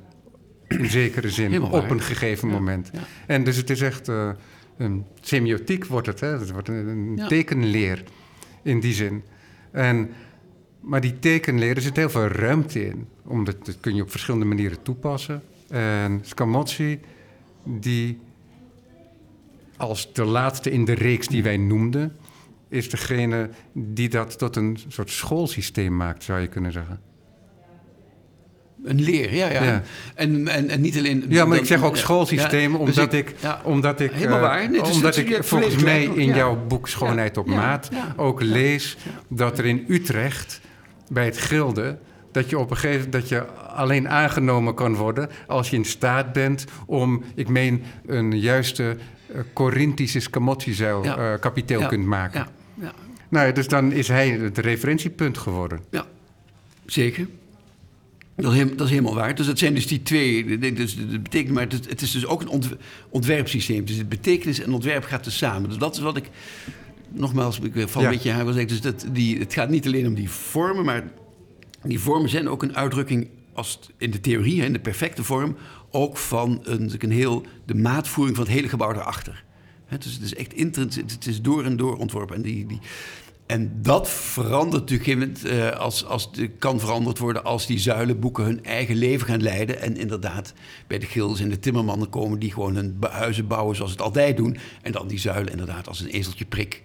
in zekere zin, Helemaal op waar. een gegeven moment. ja. En dus het is echt eh, een semiotiek wordt het, hè? Het wordt een, tekenleer in die zin. En, maar die tekenleer, er zit heel veel ruimte in. Omdat dat kun je op verschillende manieren toepassen. En Scamozzi, die als de laatste in de reeks die wij noemden, is degene die dat tot een soort schoolsysteem maakt, zou je kunnen zeggen. Een leer, ja, ja. Ja. En, en, en niet alleen... Ja, maar dan- ik zeg ook schoolsysteem, ja, dus omdat ik, omdat ik, Helemaal eh, waar. Nee, omdat ik volgens mij in jouw boek Schoonheid op Maat ook lees dat er in Utrecht bij het gilde dat je op een gegeven dat je alleen aangenomen kan worden als je in staat bent om, ik meen, een juiste Corinthische Scamozzi-zuil Ja. eh, kapiteel Ja. kunt maken. Ja, ja, Nou dus dan is hij het referentiepunt geworden. ja, zeker. Dat is, helemaal, dat is helemaal waar. Dus dat zijn dus die twee. Dus dat betekent, maar het, het is dus ook een ont, ontwerpsysteem. Dus het betekenis en ontwerp gaat dus samen. Dus dat is wat ik. Nogmaals, ik val Ja. een beetje haar wil zeggen. Dus dat, die, het gaat niet alleen om die vormen, maar die vormen zijn ook een uitdrukking. Als in de theorie, in de perfecte vorm, ook van een, een heel, de maatvoering van het hele gebouw erachter. Hè, dus het is echt intrins, het is door en door ontworpen. En, die, die, en dat verandert natuurlijk eh, als, als de, kan veranderd worden als die zuilenboeken hun eigen leven gaan leiden. En inderdaad bij de gilders en de timmermannen komen die gewoon hun huizen bouwen zoals het altijd doen. En dan die zuilen inderdaad als een ezeltje prik.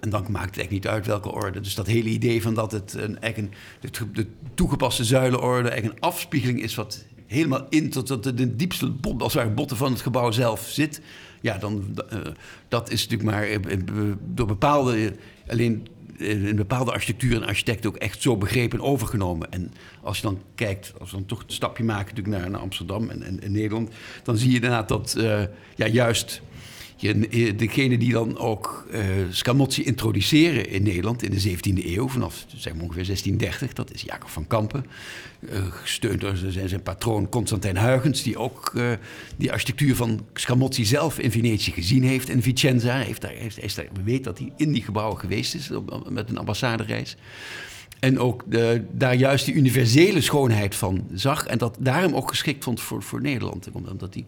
En dan maakt het echt niet uit welke orde. Dus dat hele idee van dat het een, een, de, de toegepaste zuilenorde echt een afspiegeling is wat helemaal in tot, tot de, diepste bot, als het botten van het gebouw zelf zit. Ja, dan, eh, dat is natuurlijk maar eh, eh, door bepaalde, alleen in bepaalde architectuur en architecten ook echt zo begrepen en overgenomen. En als je dan kijkt, als we dan toch het stapje maken natuurlijk naar, naar Amsterdam en, en, Nederland, dan zie je inderdaad dat ja, juist je, degene die dan ook uh, Scamozzi introduceren in Nederland in de 17e eeuw, vanaf zeg ongeveer 1630, dat is Jacob van Kampen. Uh, gesteund door zijn, zijn patroon Constantijn Huygens, die ook uh, die architectuur van Scamozzi zelf in Venetië gezien heeft. In Vicenza heeft daar, heeft, daar, weet dat hij in die gebouwen geweest is met een ambassadereis. En ook de, daar juist die universele schoonheid van zag. En dat daarom ook geschikt vond voor, voor Nederland. Omdat die,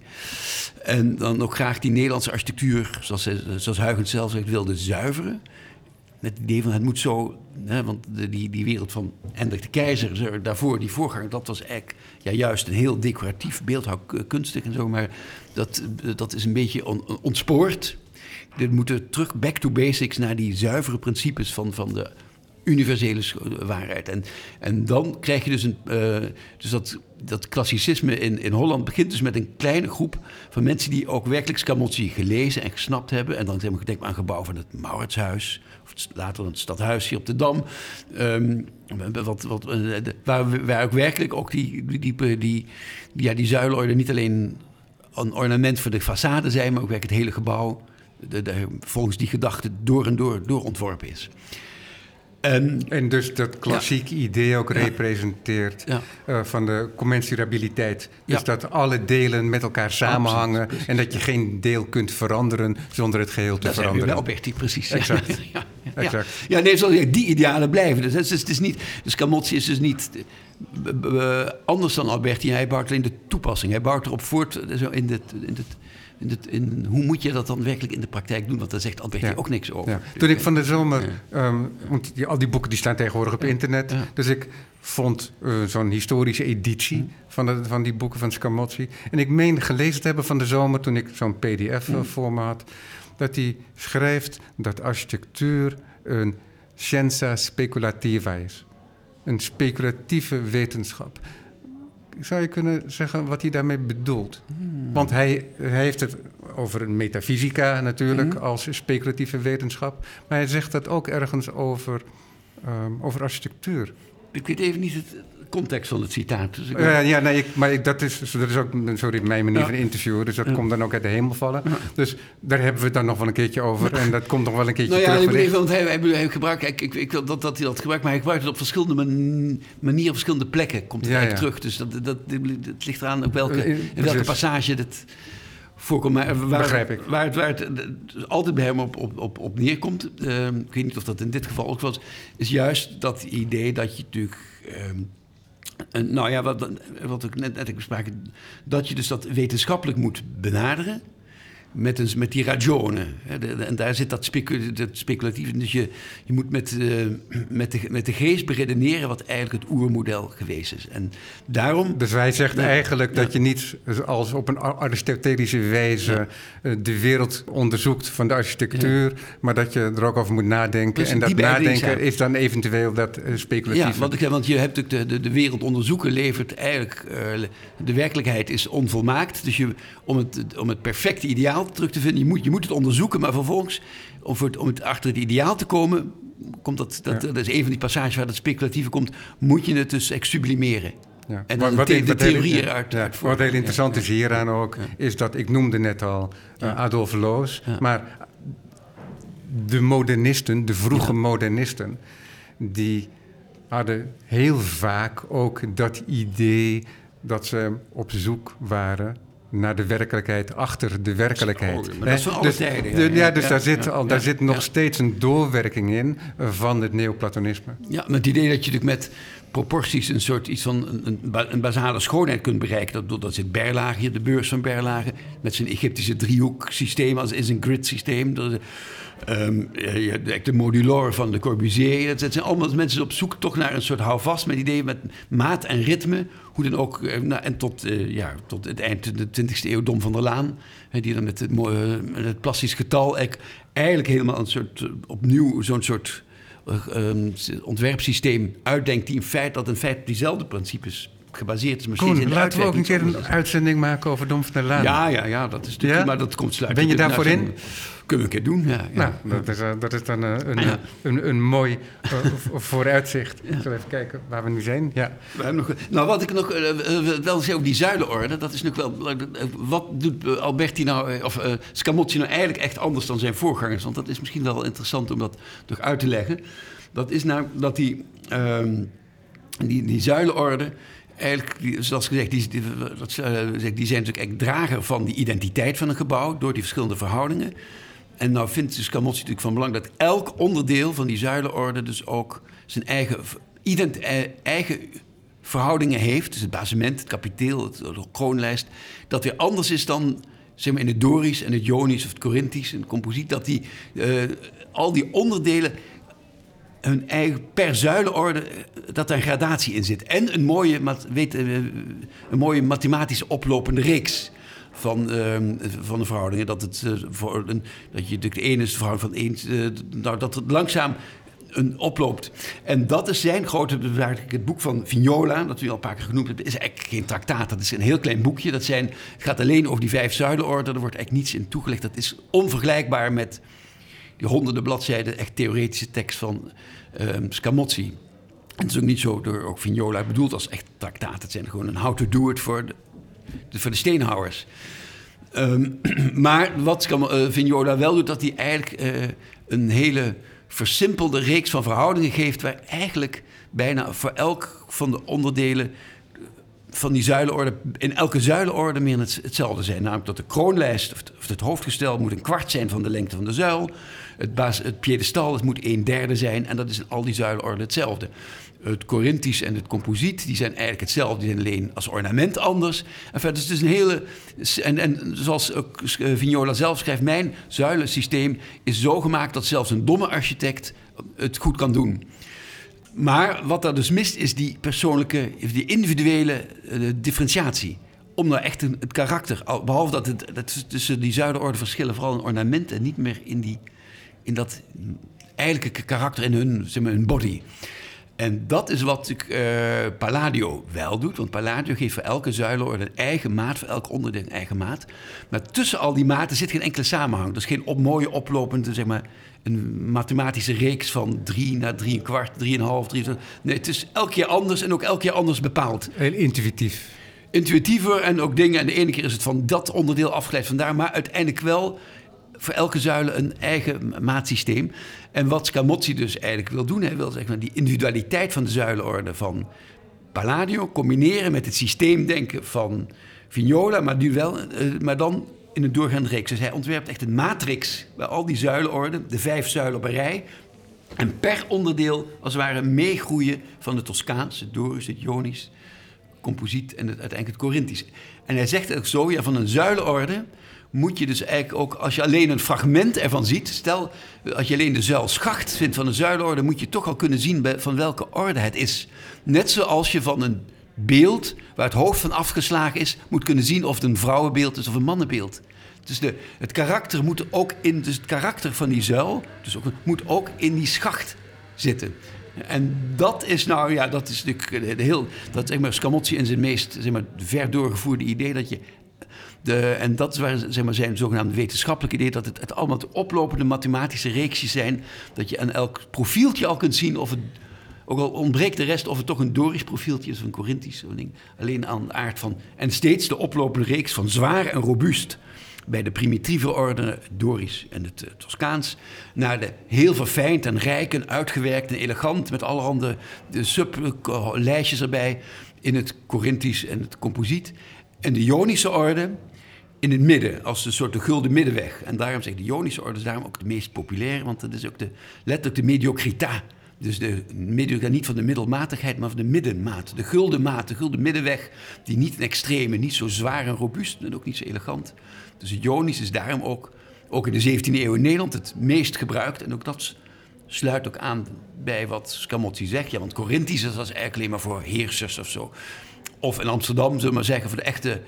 en dan ook graag die Nederlandse architectuur, zoals, zoals Huygens zelf zegt, wilde zuiveren. Met het idee van het moet zo. Hè, want de, die, die wereld van Hendrik de Keizer, daarvoor, die voorgang, dat was eigenlijk ja, juist een heel decoratief beeldhouwkunstig en zo. Maar dat, dat is een beetje on, ontspoord. We moeten terug back to basics naar die zuivere principes van, van de universele waarheid. En, en dan krijg je dus een. Uh, dus dat, dat klassicisme in, in Holland begint dus met een kleine groep van mensen die ook werkelijk Scamozzi gelezen en gesnapt hebben. En dan denk ik denk aan gebouw van het Mauritshuis, of later het stadhuis hier op de Dam. Um, wat, wat, uh, waar, waar ook werkelijk ook die, die, die, ja, die niet alleen een ornament voor de façade zijn, maar ook werkelijk het hele gebouw. De, de, volgens die gedachte door en door doorontworpen is. En, en, dus dat klassieke ja. idee ook representeert ja. uh, van de commensurabiliteit. Dus dat alle delen met elkaar samenhangen Absoluut, en dat je geen deel kunt veranderen zonder het geheel te dat veranderen. Dat objectief, precies. Exact. ja, exact. Ja, nee, zoals die idealen blijven. Dus, het is, het is niet, dus Camozzi is dus niet uh, anders dan Alberti. Hij bouwt alleen de toepassing. Hij bouwt erop voort in het... In het in het, in, hoe moet je dat dan werkelijk in de praktijk doen? Want daar zegt Alberti ja. ook niks over. Ja. Toen ik van de zomer, um, want die, al die boeken die staan tegenwoordig op internet, dus ik vond uh, zo'n historische editie Hm. van, de, van die boeken van Scamozzi. En ik meen gelezen te hebben van de zomer, toen ik zo'n pdf Hm. voor me had, dat hij schrijft dat architectuur een scienza speculativa is. Een speculatieve wetenschap zou je kunnen zeggen wat hij daarmee bedoelt? Hmm. Want hij, hij, heeft het over een metafysica natuurlijk hmm. als speculatieve wetenschap. Maar hij zegt dat ook ergens over, um, over architectuur. Ik weet even niet het context van het citaat. Dus ik uh, ja, nee, ik, maar ik, dat, is, dat is ook sorry, mijn manier ja. van interviewen. Dus dat ja. komt dan ook uit de hemel vallen. Ja. Dus daar hebben we het dan nog wel een keertje over. En dat komt nog wel een keertje nou ja, terug. Even, want hij, hij, hij gebruikt, ik, ik, ik wil dat, dat hij dat gebruikt, maar hij gebruikt het op verschillende man, manieren, op verschillende plekken. Komt het eigenlijk terug. Dus dat, dat, dat, het ligt eraan op welke, in welke passage het voorkomt. Maar waar, Begrijp ik. Waar het, waar het eh, altijd bij hem op, op, op, op neerkomt, eh, ik weet niet of dat in dit geval ook was, is juist dat idee dat je natuurlijk. ehm, nou ja, wat, ik net, net bespraken, dat je dus dat wetenschappelijk moet benaderen. Met, een, met die ragione. En daar zit dat, specu, dat speculatieve. Dus je, je moet met, eh, met, de, met de geest beredeneren wat eigenlijk het oermodel geweest is. En daarom. Dus hij zegt Ja. eigenlijk dat Ja. je niet als op een aristotelische wijze eh, de wereld onderzoekt van de architectuur, maar dat je er ook over moet nadenken. En dat nadenken is dan eventueel dat eh, Ja, speculatieve. want, ik, want je hebt natuurlijk de, de, de wereld onderzoeken levert eigenlijk... de werkelijkheid is onvolmaakt. Dus je, om, het, om het perfecte ideaal terug te vinden... Je moet, je moet het onderzoeken, maar vervolgens... Om, voor het, om het achter het ideaal te komen... Komt dat, dat, dat is een van die passages waar dat speculatieve komt... moet je het dus sublimeren. Ja. En dan de, the- de heel- theorie ja, eruit ja, uit Wat heel interessant is hieraan ook, is dat ik noemde net al eh, Adolf Loos, maar de modernisten, de vroege modernisten, die hadden heel vaak ook dat idee dat ze op zoek waren naar de werkelijkheid achter de werkelijkheid. Oh, dat is van alle dus, tijden, ja, de- ja. ja, dus Ja, daar zit, al, daar zit nog steeds een doorwerking in van het neoplatonisme. Ja, met het idee dat je natuurlijk met proporties een soort iets van een, een, ba- een basale schoonheid kunt bereiken. Dat, dat zit Berlage hier, de beurs van Berlage, met zijn Egyptische driehoeksysteem als is een grid systeem. Dat, ehm, eh, de, de modulor van Le Corbusier. Dat, dat zijn allemaal mensen op zoek toch naar een soort houvast met idee met maat en ritme. Hoe dan ook, eh, nou, en tot, eh, ja, tot het eind van de 20e eeuw Dom van der Laan. hè, die dan met het, met het plastisch getal eigenlijk, helemaal een soort, opnieuw zo'n soort eh, ehm, ontwerpsysteem uitdenkt die in feite dat in feite op diezelfde principes gebaseerd is. Maar in Koen, de laten we ook een keer een uitzending maken over Dom van der Laan. Ja, ja, ja, dat is natuurlijk, Ja? maar dat komt sluiten. Ben je daarvoor in? Kunnen we een keer doen, ja. ja. Nou, dat is, eh, dat is dan eh, een, Ja. een, een mooi eh, vooruitzicht. Ik zal even kijken waar we nu zijn. Ja. We hebben nog, nou, wat ik nog eh, eh, wel zeg over die zuilenorde, dat is nog wel. Eh, Wat doet eh, Alberti nou, eh, of eh, Scamozzi nou eigenlijk echt anders dan zijn voorgangers? Want dat is misschien wel interessant om dat toch uit te leggen. Dat is nou dat die, ehm, die, die zuilenorde. Eigenlijk, zoals gezegd, die, die, dat, eh, zeg, die zijn natuurlijk echt drager van die identiteit van een gebouw door die verschillende verhoudingen. En nou vindt dus Scamozzi natuurlijk van belang dat elk onderdeel van die zuilenorde dus ook zijn eigen, eh, eigen verhoudingen heeft. Dus het basement, het kapiteel, het, de kroonlijst. Dat weer anders is dan zeg maar, in het Dorisch en het Jonisch of het Corinthisch en composiet. Dat die, eh, al die onderdelen hun eigen per zuilenorde, eh, dat daar een gradatie in zit. En een mooie, weet, een mooie mathematisch oplopende reeks van, ehm, van de verhoudingen. Dat, het, eh, voor een, dat je de ene is verhouding van één, eh, nou, dat het langzaam een oploopt. En dat is zijn grote, eigenlijk het boek van Vignola, dat u al een paar keer genoemd hebt, is eigenlijk geen traktaat. Dat is een heel klein boekje. Dat zijn, het gaat alleen over die vijf zuilenorden. Er wordt eigenlijk niets in toegelegd. Dat is onvergelijkbaar met die honderden bladzijden echt theoretische tekst van ehm Scamozzi. En het is ook niet zo door ook Vignola bedoeld als echt traktaat. Het zijn gewoon een how to do it voor de, voor de steenhouwers. Ehm, maar wat eh, Vignola wel doet, dat hij eigenlijk eh, een hele versimpelde reeks van verhoudingen geeft... waar eigenlijk bijna voor elk van de onderdelen van die zuilenorde, in elke zuilenorde meer het, hetzelfde zijn. Namelijk dat de kroonlijst of het, of het hoofdgestel moet een kwart zijn van de lengte van de zuil. Het, baas, het piedestal moet een derde zijn en dat is in al die zuilenorden hetzelfde. Het Corinthisch en het composiet, die zijn eigenlijk hetzelfde, die zijn alleen als ornament anders. En verder, dus het is een hele. En, en zoals eh, Vignola zelf schrijft, mijn zuilensysteem is zo gemaakt dat zelfs een domme architect het goed kan doen. Maar wat daar dus mist is die persoonlijke, die individuele eh, differentiatie. Om nou echt een, het karakter, al- behalve dat het tussen die zuilenorde verschillen, vooral in ornamenten en niet meer in, die, in dat eigenlijke karakter in hun, zeg maar, hun body. En dat is wat ik, eh, Palladio wel doet. Want Palladio geeft voor elke zuilenorde een eigen maat, voor elk onderdeel een eigen maat. Maar tussen al die maten zit geen enkele samenhang. Is geen op, mooie oplopende, zeg maar, een mathematische reeks van drie naar drie een kwart, drieënhalf, drie. Nee, het is elke keer anders en ook elke keer anders bepaald Heel intuïtief. intuïtiever en ook dingen. En de ene keer is het van dat onderdeel afgeleid vandaar, maar uiteindelijk wel voor elke zuile een eigen maatsysteem. En wat Scamozzi dus eigenlijk wil doen, hij wil zeg die individualiteit van de zuilenorde van Palladio combineren met het systeemdenken van Vignola, maar, nu wel, eh, maar dan in een doorgaande reeks. Dus hij ontwerpt echt een matrix bij al die zuilenorden, de vijf zuilen op een rij. En per onderdeel, als het ware, meegroeien van de Toscaans, het Dorisch, het Ionisch, composiet en uiteindelijk het Corinthisch. En hij zegt ook zo, ja, van een zuilenorde moet je dus eigenlijk ook, als je alleen een fragment ervan ziet, stel, als je alleen de zuilschacht vindt van een zuilenorde, moet je toch al kunnen zien van welke orde het is. Net zoals je van een beeld waar het hoofd van afgeslagen is, moet kunnen zien of het een vrouwenbeeld is of een mannenbeeld. Dus de, het karakter moet ook in, dus het karakter van die zuil, dus ook, moet ook in die schacht zitten. En dat is nou, ja, dat is natuurlijk heel, dat zeg maar Scamozzi in zijn meest zeg maar, ver doorgevoerde idee dat je de, en dat is waar, zeg maar, zijn zogenaamde wetenschappelijke idee, dat het, het allemaal oplopende mathematische reeksjes zijn. Dat je aan elk profieltje al kunt zien of het, ook al ontbreekt de rest, of het toch een Dorisch profieltje is of een Corinthisch. Alleen aan de aard van. En steeds de oplopende reeks van zwaar en robuust. Bij de primitieve orde, Dorisch en het uh, Toscaans, naar de heel verfijnd en rijk en uitgewerkt en elegant met allerhande sublijstjes erbij in het Corinthisch en het composiet. En de Ionische orde in het midden, als een soort de gulden middenweg. En daarom zeg ik, de Ionische orde daarom ook de meest populaire, want dat is ook de, letterlijk de mediocrita. Dus de mediocriteit niet van de middelmatigheid, maar van de middenmaat. De gulden maat, de gulden middenweg, die niet een extreme, niet zo zwaar en robuust en ook niet zo elegant. Dus het Ionisch is daarom ook, ook in de 17e eeuw in Nederland het meest gebruikt. En ook dat sluit ook aan bij wat Scamozzi zegt. Ja, want Corinthisch is eigenlijk alleen maar voor heersers of zo. Of in Amsterdam, zullen we maar zeggen, voor de echte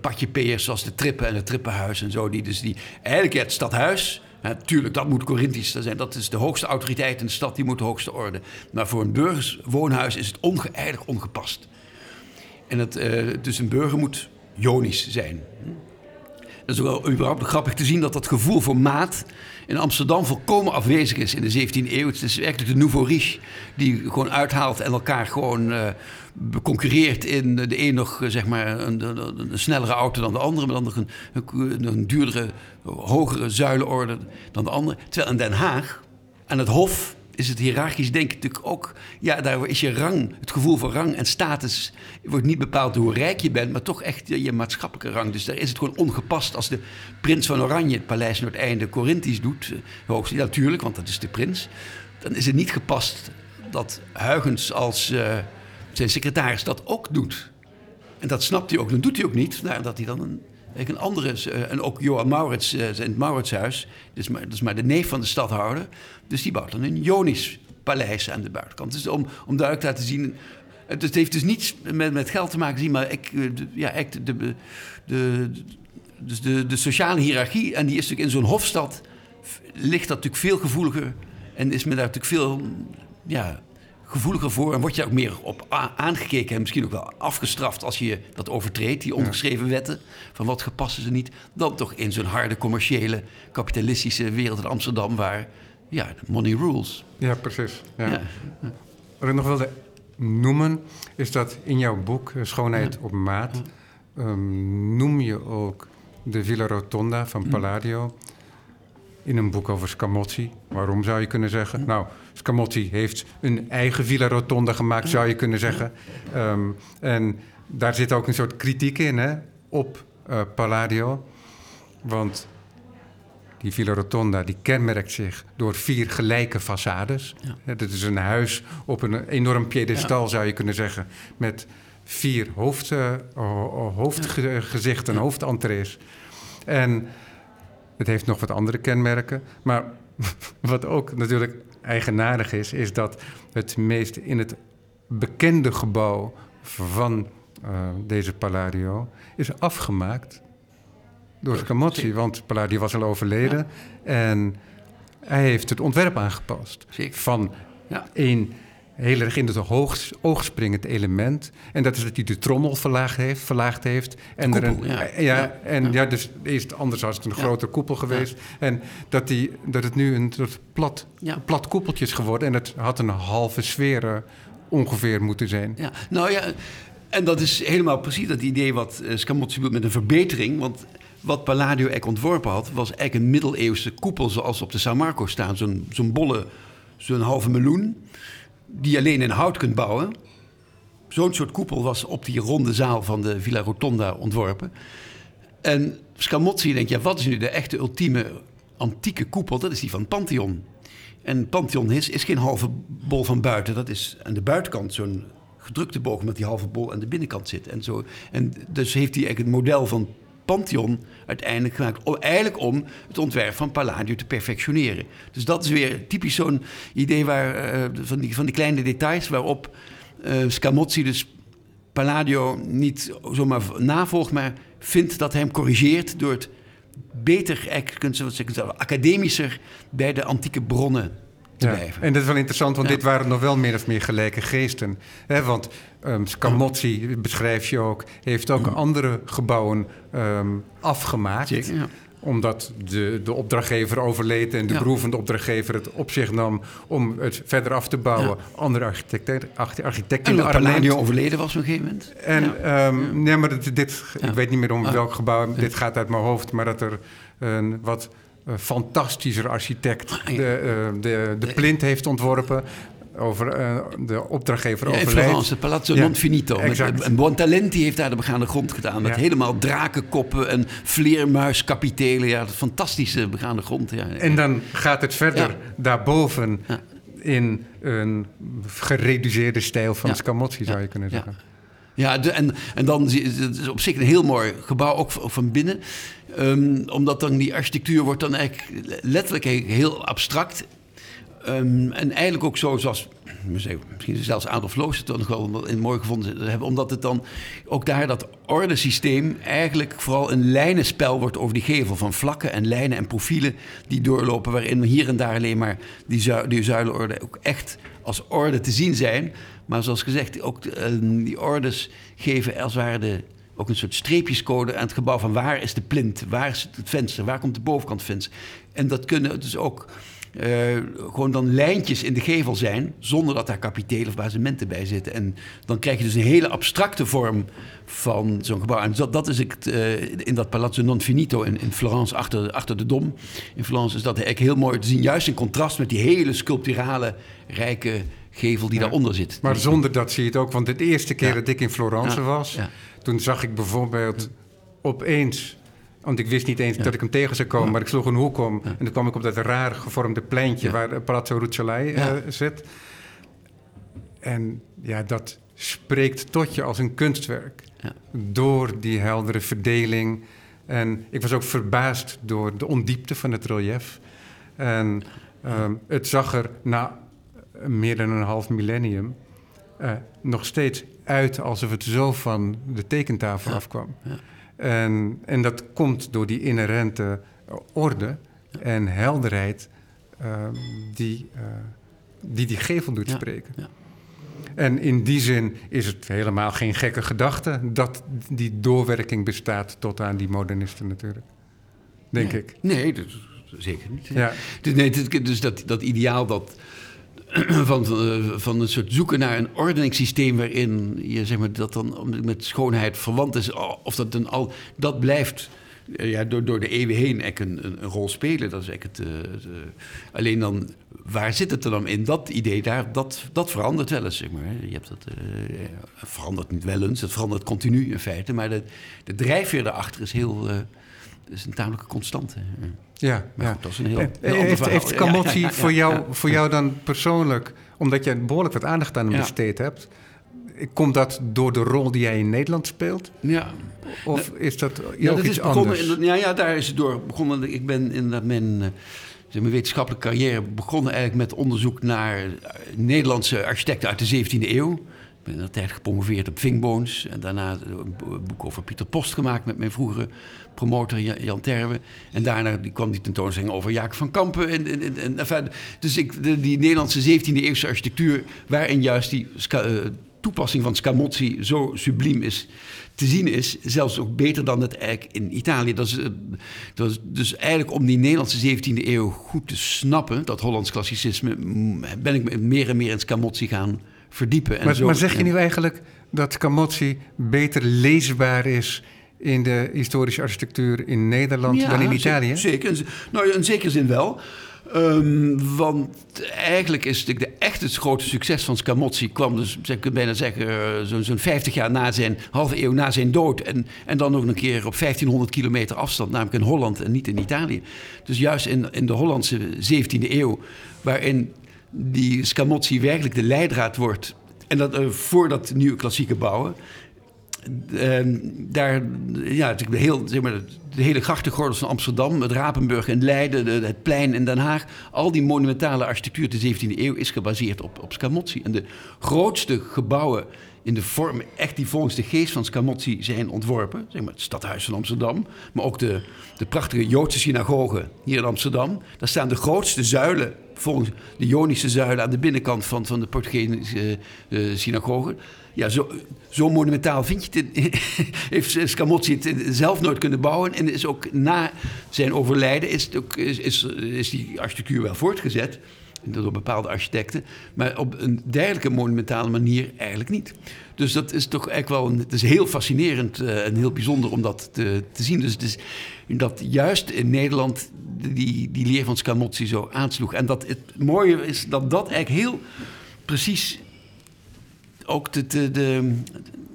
patjepeers zoals de Trippen en het Trippenhuis en zo. Die, dus die, eigenlijk het stadhuis, natuurlijk, dat moet Corinthisch zijn. Dat is de hoogste autoriteit in de stad, die moet de hoogste orde. Maar voor een burgerswoonhuis is het onge, eigenlijk ongepast. En het, uh, dus een burger moet jonisch zijn. Dat is wel überhaupt grappig te zien dat dat gevoel voor maat in Amsterdam volkomen afwezig is in de 17e eeuw. Het is eigenlijk de nouveau riche die gewoon uithaalt en elkaar gewoon uh, concurreert in de een nog zeg maar een, snellere auto dan de andere, maar dan nog een, een duurdere, hogere zuilenorde dan de andere. Terwijl in Den Haag aan het Hof is het hiërarchisch denken natuurlijk ook... Ja, daar is je rang, het gevoel van rang en status... wordt niet bepaald door hoe rijk je bent... maar toch echt je, maatschappelijke rang. Dus daar is het gewoon ongepast als de prins van Oranje... het paleis Noordeinde Corinthisch doet. Eh, hoogst, natuurlijk, want dat is de prins. Dan is het niet gepast dat Huygens als uh, zijn secretaris dat ook doet. En dat snapt hij ook, dan doet hij ook niet. Nou, dat hij dan een een andere, uh, en ook Johan Maurits, uh, in het Mauritshuis, dus maar, dat is maar de neef van de stadhouder. Dus die bouwt dan een Ionisch paleis aan de buitenkant. Dus om, om duidelijk te laten zien. Het, heeft dus niets met, met geld te maken, maar ik, eh, de, ja, ik, de, de, dus de, de sociale hiërarchie, en die is natuurlijk in zo'n hofstad, ligt dat natuurlijk veel gevoeliger. En is men daar natuurlijk veel ja, gevoeliger voor en word je ook meer op aangekeken en misschien ook wel afgestraft als je dat overtreedt, die ongeschreven wetten van wat gepast is en niet, dan toch in zo'n harde commerciële kapitalistische wereld in Amsterdam waar ja, money rules. Ja, precies. Ja. ja. Wat ik nog wilde noemen is dat in jouw boek eh, Schoonheid op maat um, noem je ook de Villa Rotonda van Palladio in een boek over Scamozzi. Waarom zou je kunnen zeggen? Nou, Scamozzi heeft een eigen Villa Rotonda gemaakt, zou je kunnen zeggen. Um, en daar zit ook een soort kritiek in hè, op uh, Palladio. Want die Villa Rotonda die kenmerkt zich door vier gelijke façades. Ja. Dat is een huis op een enorm piedestal, ja. zou je kunnen zeggen. Met vier hoofd, uh, hoofdgezichten, ja. hoofdentrees. En het heeft nog wat andere kenmerken. Maar wat ook natuurlijk eigenaardig is, is dat het meest in het bekende gebouw van uh, deze Palladio is afgemaakt door Scamozzi. Want Palladio was al overleden ja. en hij heeft het ontwerp aangepast. Zeker. Van ja. een heel erg in het hoog, oogspringend element. En dat is dat hij de trommel verlaagd heeft. Verlaagd heeft en koepel, er een, ja. ja, ja, en ja. dus eerst anders was het een grote koepel geweest. En dat, die, dat het nu een soort plat, plat koepeltje is geworden. En het had een halve sfeer uh, ongeveer moeten zijn. Ja, nou ja, en dat is helemaal precies dat idee wat uh, Scamozzi bedoelt met een verbetering. Want wat Palladio eigenlijk ontworpen had, was eigenlijk een middeleeuwse koepel zoals op de San Marco staan. Zo'n zo'n bolle, zo'n halve meloen die je alleen in hout kunt bouwen. Zo'n soort koepel was op die ronde zaal van de Villa Rotonda ontworpen. En Scamozzi denkt, ja, wat is nu de echte ultieme antieke koepel? Dat is die van Pantheon. En Pantheon is, is geen halve bol van buiten. Dat is aan de buitenkant zo'n gedrukte boog met die halve bol aan de binnenkant zit. En, zo. en dus heeft hij eigenlijk het model van Pantheon uiteindelijk gemaakt. Om, eigenlijk om het ontwerp van Palladio te perfectioneren. Dus dat is weer typisch zo'n idee waar, eh, van, die, van die kleine details waarop uh, Scamozzi dus Palladio niet zomaar navolgt, maar vindt dat hij hem corrigeert door het beter, kunt je zeggen, academischer bij de antieke bronnen te ja, blijven. En dat is wel interessant, want dit waren nog wel meer of meer gelijke geesten. Want um, Scamozzi, beschrijf je ook, heeft ook andere gebouwen um, afgemaakt. Ja omdat de, de opdrachtgever overleed en de ja. beroevende opdrachtgever het op zich nam om het verder af te bouwen. Ja. Andere architecten, architecten en Palladio overleden was op een gegeven moment. En ja. Um, nee, maar dit, dit ik weet niet meer om welk gebouw, dit gaat uit mijn hoofd, maar dat er een wat fantastischer architect de, uh, de, de plint heeft ontworpen over uh, de opdrachtgever ja, overleed. Florence, Palazzo ja, Monfinito. Met, en Buontalenti heeft daar de begaande grond gedaan. Met ja. helemaal drakenkoppen en vleermuiskapitelen. Ja, fantastische begaande grond. Ja. En dan gaat het verder daarboven in een gereduceerde stijl van Scamozzi, zou je kunnen zeggen. Ja, en, en dan het is op zich een heel mooi gebouw, ook van binnen. Um, omdat dan die architectuur wordt dan eigenlijk letterlijk heel abstract. Um, en eigenlijk ook zo zoals misschien zelfs Adolf Loos het nog wel mooi gevonden hebben, omdat het dan ook daar dat ordesysteem eigenlijk vooral een lijnenspel wordt over die gevel van vlakken en lijnen en profielen die doorlopen, waarin hier en daar alleen maar die, zu die zuilenorde ook echt als orde te zien zijn. Maar zoals gezegd, ook uh, die ordes geven als ware de, ook een soort streepjescode aan het gebouw van waar is de plint, waar is het venster, waar komt de bovenkant venster. En dat kunnen dus ook uh, gewoon dan lijntjes in de gevel zijn, zonder dat daar kapitelen of basementen bij zitten. En dan krijg je dus een hele abstracte vorm van zo'n gebouw. En dat, dat is het, uh, in dat Palazzo Non Finito in, in Florence, achter, achter de Dom. In Florence is dat eigenlijk heel mooi te zien, juist in contrast met die hele sculpturale, rijke gevel die daaronder zit. Maar zonder dat zie je het ook, want de eerste keer dat ik in Florence was, toen zag ik bijvoorbeeld opeens want ik wist niet eens dat ik hem tegen zou komen, maar ik sloeg een hoek om. En toen kwam ik op dat raar gevormde pleintje waar Palazzo Rucellai uh, zit. En ja, dat spreekt tot je als een kunstwerk. Door die heldere verdeling. En ik was ook verbaasd door de ondiepte van het relief. En um, het zag er na meer dan een half millennium uh, nog steeds uit alsof het zo van de tekentafel afkwam. Ja. En, en dat komt door die inherente orde en helderheid uh, die, uh, die die gevel doet spreken. Ja. En in die zin is het helemaal geen gekke gedachte dat die doorwerking bestaat tot aan die modernisten natuurlijk. Denk nee. ik. Nee, dat, zeker niet. Ja. Dus, nee, dus dat, dat ideaal dat van, van een soort zoeken naar een ordeningssysteem waarin je zeg maar, dat dan met schoonheid verwant is, of dat dan al, dat blijft ja, door, door de eeuwen heen een, een, rol spelen. Dat is het, uh, alleen dan, waar zit het dan in? Dat idee daar, dat, dat verandert wel eens, zeg maar. Je hebt dat, verandert niet wel eens, het verandert continu in feite, maar de, de drijfveer daarachter is heel, is een tamelijke constante. Ja, maar ja. Goed, dat is een heel, heel heeft, heeft ja, ja, voor, jou, voor jou dan persoonlijk, omdat je behoorlijk wat aandacht aan hem besteed hebt, komt dat door de rol die jij in Nederland speelt? Ja. Of is dat ja, dat is begonnen, anders? In, ja, ja, daar is het door begonnen. Ik ben inderdaad mijn, zeg, mijn wetenschappelijke carrière begonnen eigenlijk met onderzoek naar Nederlandse architecten uit de 17e eeuw. Ben in de tijd gepromoveerd op Vingboons. En daarna een boek over Pieter Post gemaakt met mijn vroegere promotor Jan Terwe. En daarna kwam die tentoonstelling over Jacob van Kampen. En, en, en, enfin, dus ik, die Nederlandse 17e eeuwse architectuur... waarin juist die uh, toepassing van Scamozzi zo subliem is te zien is. Zelfs ook beter dan het eigenlijk in Italië. Dat is, uh, dat is dus eigenlijk om die Nederlandse 17e eeuw goed te snappen... dat Hollands klassicisme, ben ik meer en meer in Scamozzi gaan verdiepen. En maar, zo, maar zeg je nu eigenlijk dat Scamozzi beter leesbaar is in de historische architectuur in Nederland ja, dan in Italië? Zeker, nou, in zekere zin wel. Um, want eigenlijk is de, de echt het grote succes van Scamozzi kwam dus, ik kan bijna zeggen, eh, zo'n zo 50 jaar na zijn, halve eeuw na zijn dood. En, en dan nog een keer op 1500 kilometer afstand, namelijk in Holland en niet in Italië. Dus juist in, in de Hollandse 17e eeuw, waarin die Scamozzi werkelijk de leidraad wordt. En dat uh, voor dat nieuwe klassieke bouwen. Daar, ja, heel, zeg maar, de hele grachtengordels van Amsterdam, het Rapenburg en Leiden, het plein in Den Haag. Al die monumentale architectuur de 17e eeuw is gebaseerd op, op Scamozzi. En de grootste gebouwen in de vorm, echt die volgens de geest van Scamozzi zijn ontworpen. Zeg maar het stadhuis van Amsterdam, maar ook de, de prachtige Joodse synagoge hier in Amsterdam. Daar staan de grootste zuilen, volgens de Jonische zuilen aan de binnenkant van, van de Portugese uh, synagoge. Ja, zo, zo monumentaal vind je het. heeft Scamozzi het zelf nooit kunnen bouwen. En is ook na zijn overlijden is, het ook, is, is die architectuur wel voortgezet door bepaalde architecten. Maar op een dergelijke monumentale manier eigenlijk niet. Dus dat is toch eigenlijk wel het is heel fascinerend uh, en heel bijzonder om dat te, te zien. Dus dat juist in Nederland die, die leer van Scamozzi zo aansloeg. En dat het mooie is dat dat eigenlijk heel precies ook de, de,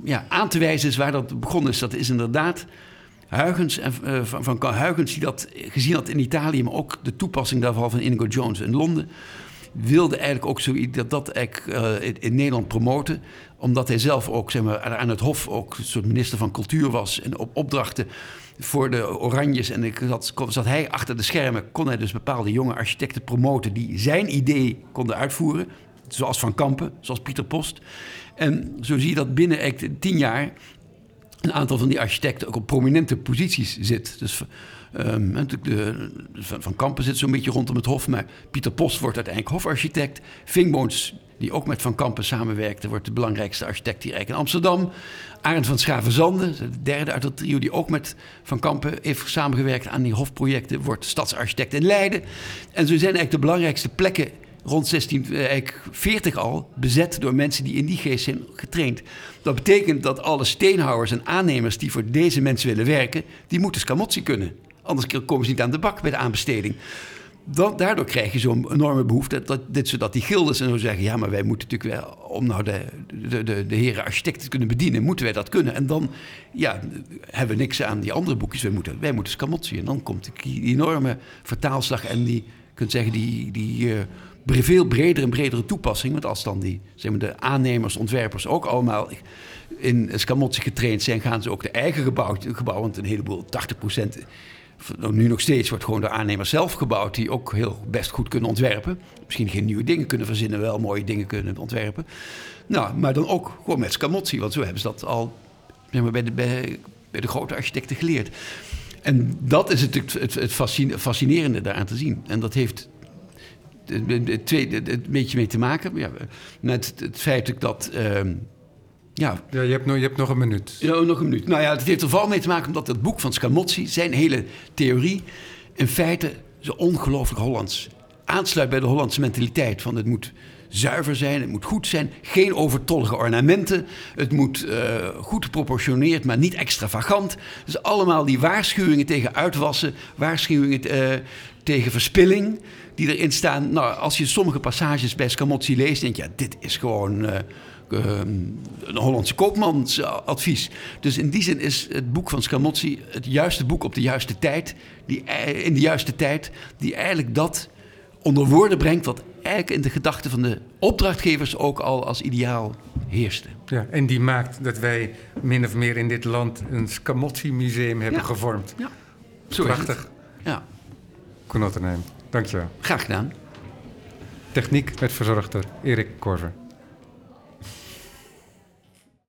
ja, aan te wijzen is waar dat begonnen is. Dat is inderdaad Huygens, en, uh, van, van Huygens die dat gezien had in Italië, maar ook de toepassing daarvan van Inigo Jones in Londen. Wilde eigenlijk ook zo dat dat eigenlijk, uh, in, in, Nederland promoten. Omdat hij zelf ook zeg maar, aan het Hof ook een soort minister van Cultuur was. En op opdrachten voor de Oranjes. En ik zat, zat hij achter de schermen. Kon hij dus bepaalde jonge architecten promoten die zijn idee konden uitvoeren. Zoals Van Kampen, zoals Pieter Post. En zo zie je dat binnen tien jaar een aantal van die architecten ook op prominente posities zit. Dus um, de, van Kampen zit zo'n beetje rondom het Hof, maar Pieter Post wordt uiteindelijk hofarchitect. Vingboons, die ook met Van Kampen samenwerkte, wordt de belangrijkste architect hier eigenlijk in Amsterdam. Arend van Schavenzande, de derde uit dat trio, die ook met Van Kampen heeft samengewerkt aan die hofprojecten, wordt stadsarchitect in Leiden. En zo zijn eigenlijk de belangrijkste plekken rond 1640 eh, al bezet door mensen die in die geest zijn getraind. Dat betekent dat alle steenhouwers en aannemers die voor deze mensen willen werken, die moeten Scamozzi kunnen. Anders komen ze niet aan de bak bij de aanbesteding. Daardoor krijg je zo'n enorme behoefte dat, dit, zodat die gildes en zo zeggen: ja, maar wij moeten natuurlijk wel, om nou de, de, de, de heren architecten te kunnen bedienen, moeten wij dat kunnen. En dan ja, hebben we niks aan die andere boekjes. Wij moeten, wij moeten. En dan komt die enorme vertaalslag en die, kunt zeggen, die, die uh, veel bredere en bredere toepassing. Want als dan die, zeg maar, de aannemers, ontwerpers ook allemaal in Scamozzi getraind zijn, gaan ze ook de eigen gebouw, gebouw want een heleboel, 80% nou, nu nog steeds wordt gewoon door aannemers zelf gebouwd, die ook heel best goed kunnen ontwerpen. Misschien geen nieuwe dingen kunnen verzinnen, wel mooie dingen kunnen ontwerpen. Nou, maar dan ook gewoon met Scamozzi, want zo hebben ze dat al zeg maar, bij, de, bij, bij de grote architecten geleerd. En dat is het, het, het fascinerende daaraan te zien. En dat heeft een beetje mee te maken. Ja, met het feit dat. Ehm, ja. ja je, hebt nog, je hebt nog een minuut. Ja, nog een minuut. Nou ja, het heeft er vooral mee te maken omdat het boek van Scamozzi, zijn hele theorie, in feite zo ongelooflijk Hollands aansluit bij de Hollandse mentaliteit. Van het moet zuiver zijn, het moet goed zijn, geen overtollige ornamenten, het moet uh, goed geproportioneerd, maar niet extravagant. Dus allemaal die waarschuwingen tegen uitwassen, waarschuwingen uh, tegen verspilling die erin staan. Nou, als je sommige passages bij Scamozzi leest, denk je, ja, dit is gewoon uh, een Hollandse koopmansadvies. Dus in die zin is het boek van Scamozzi het juiste boek op de juiste tijd, die, in de juiste tijd, die eigenlijk dat onder woorden brengt wat eigenlijk in de gedachten van de opdrachtgevers ook al als ideaal heerste. Ja, en die maakt dat wij min of meer in dit land een Scamozzi-museum hebben gevormd. Ja, Zo Prachtig. Ja. Koen Dank je wel. Graag gedaan. Techniek werd verzorgd door Erik Korver.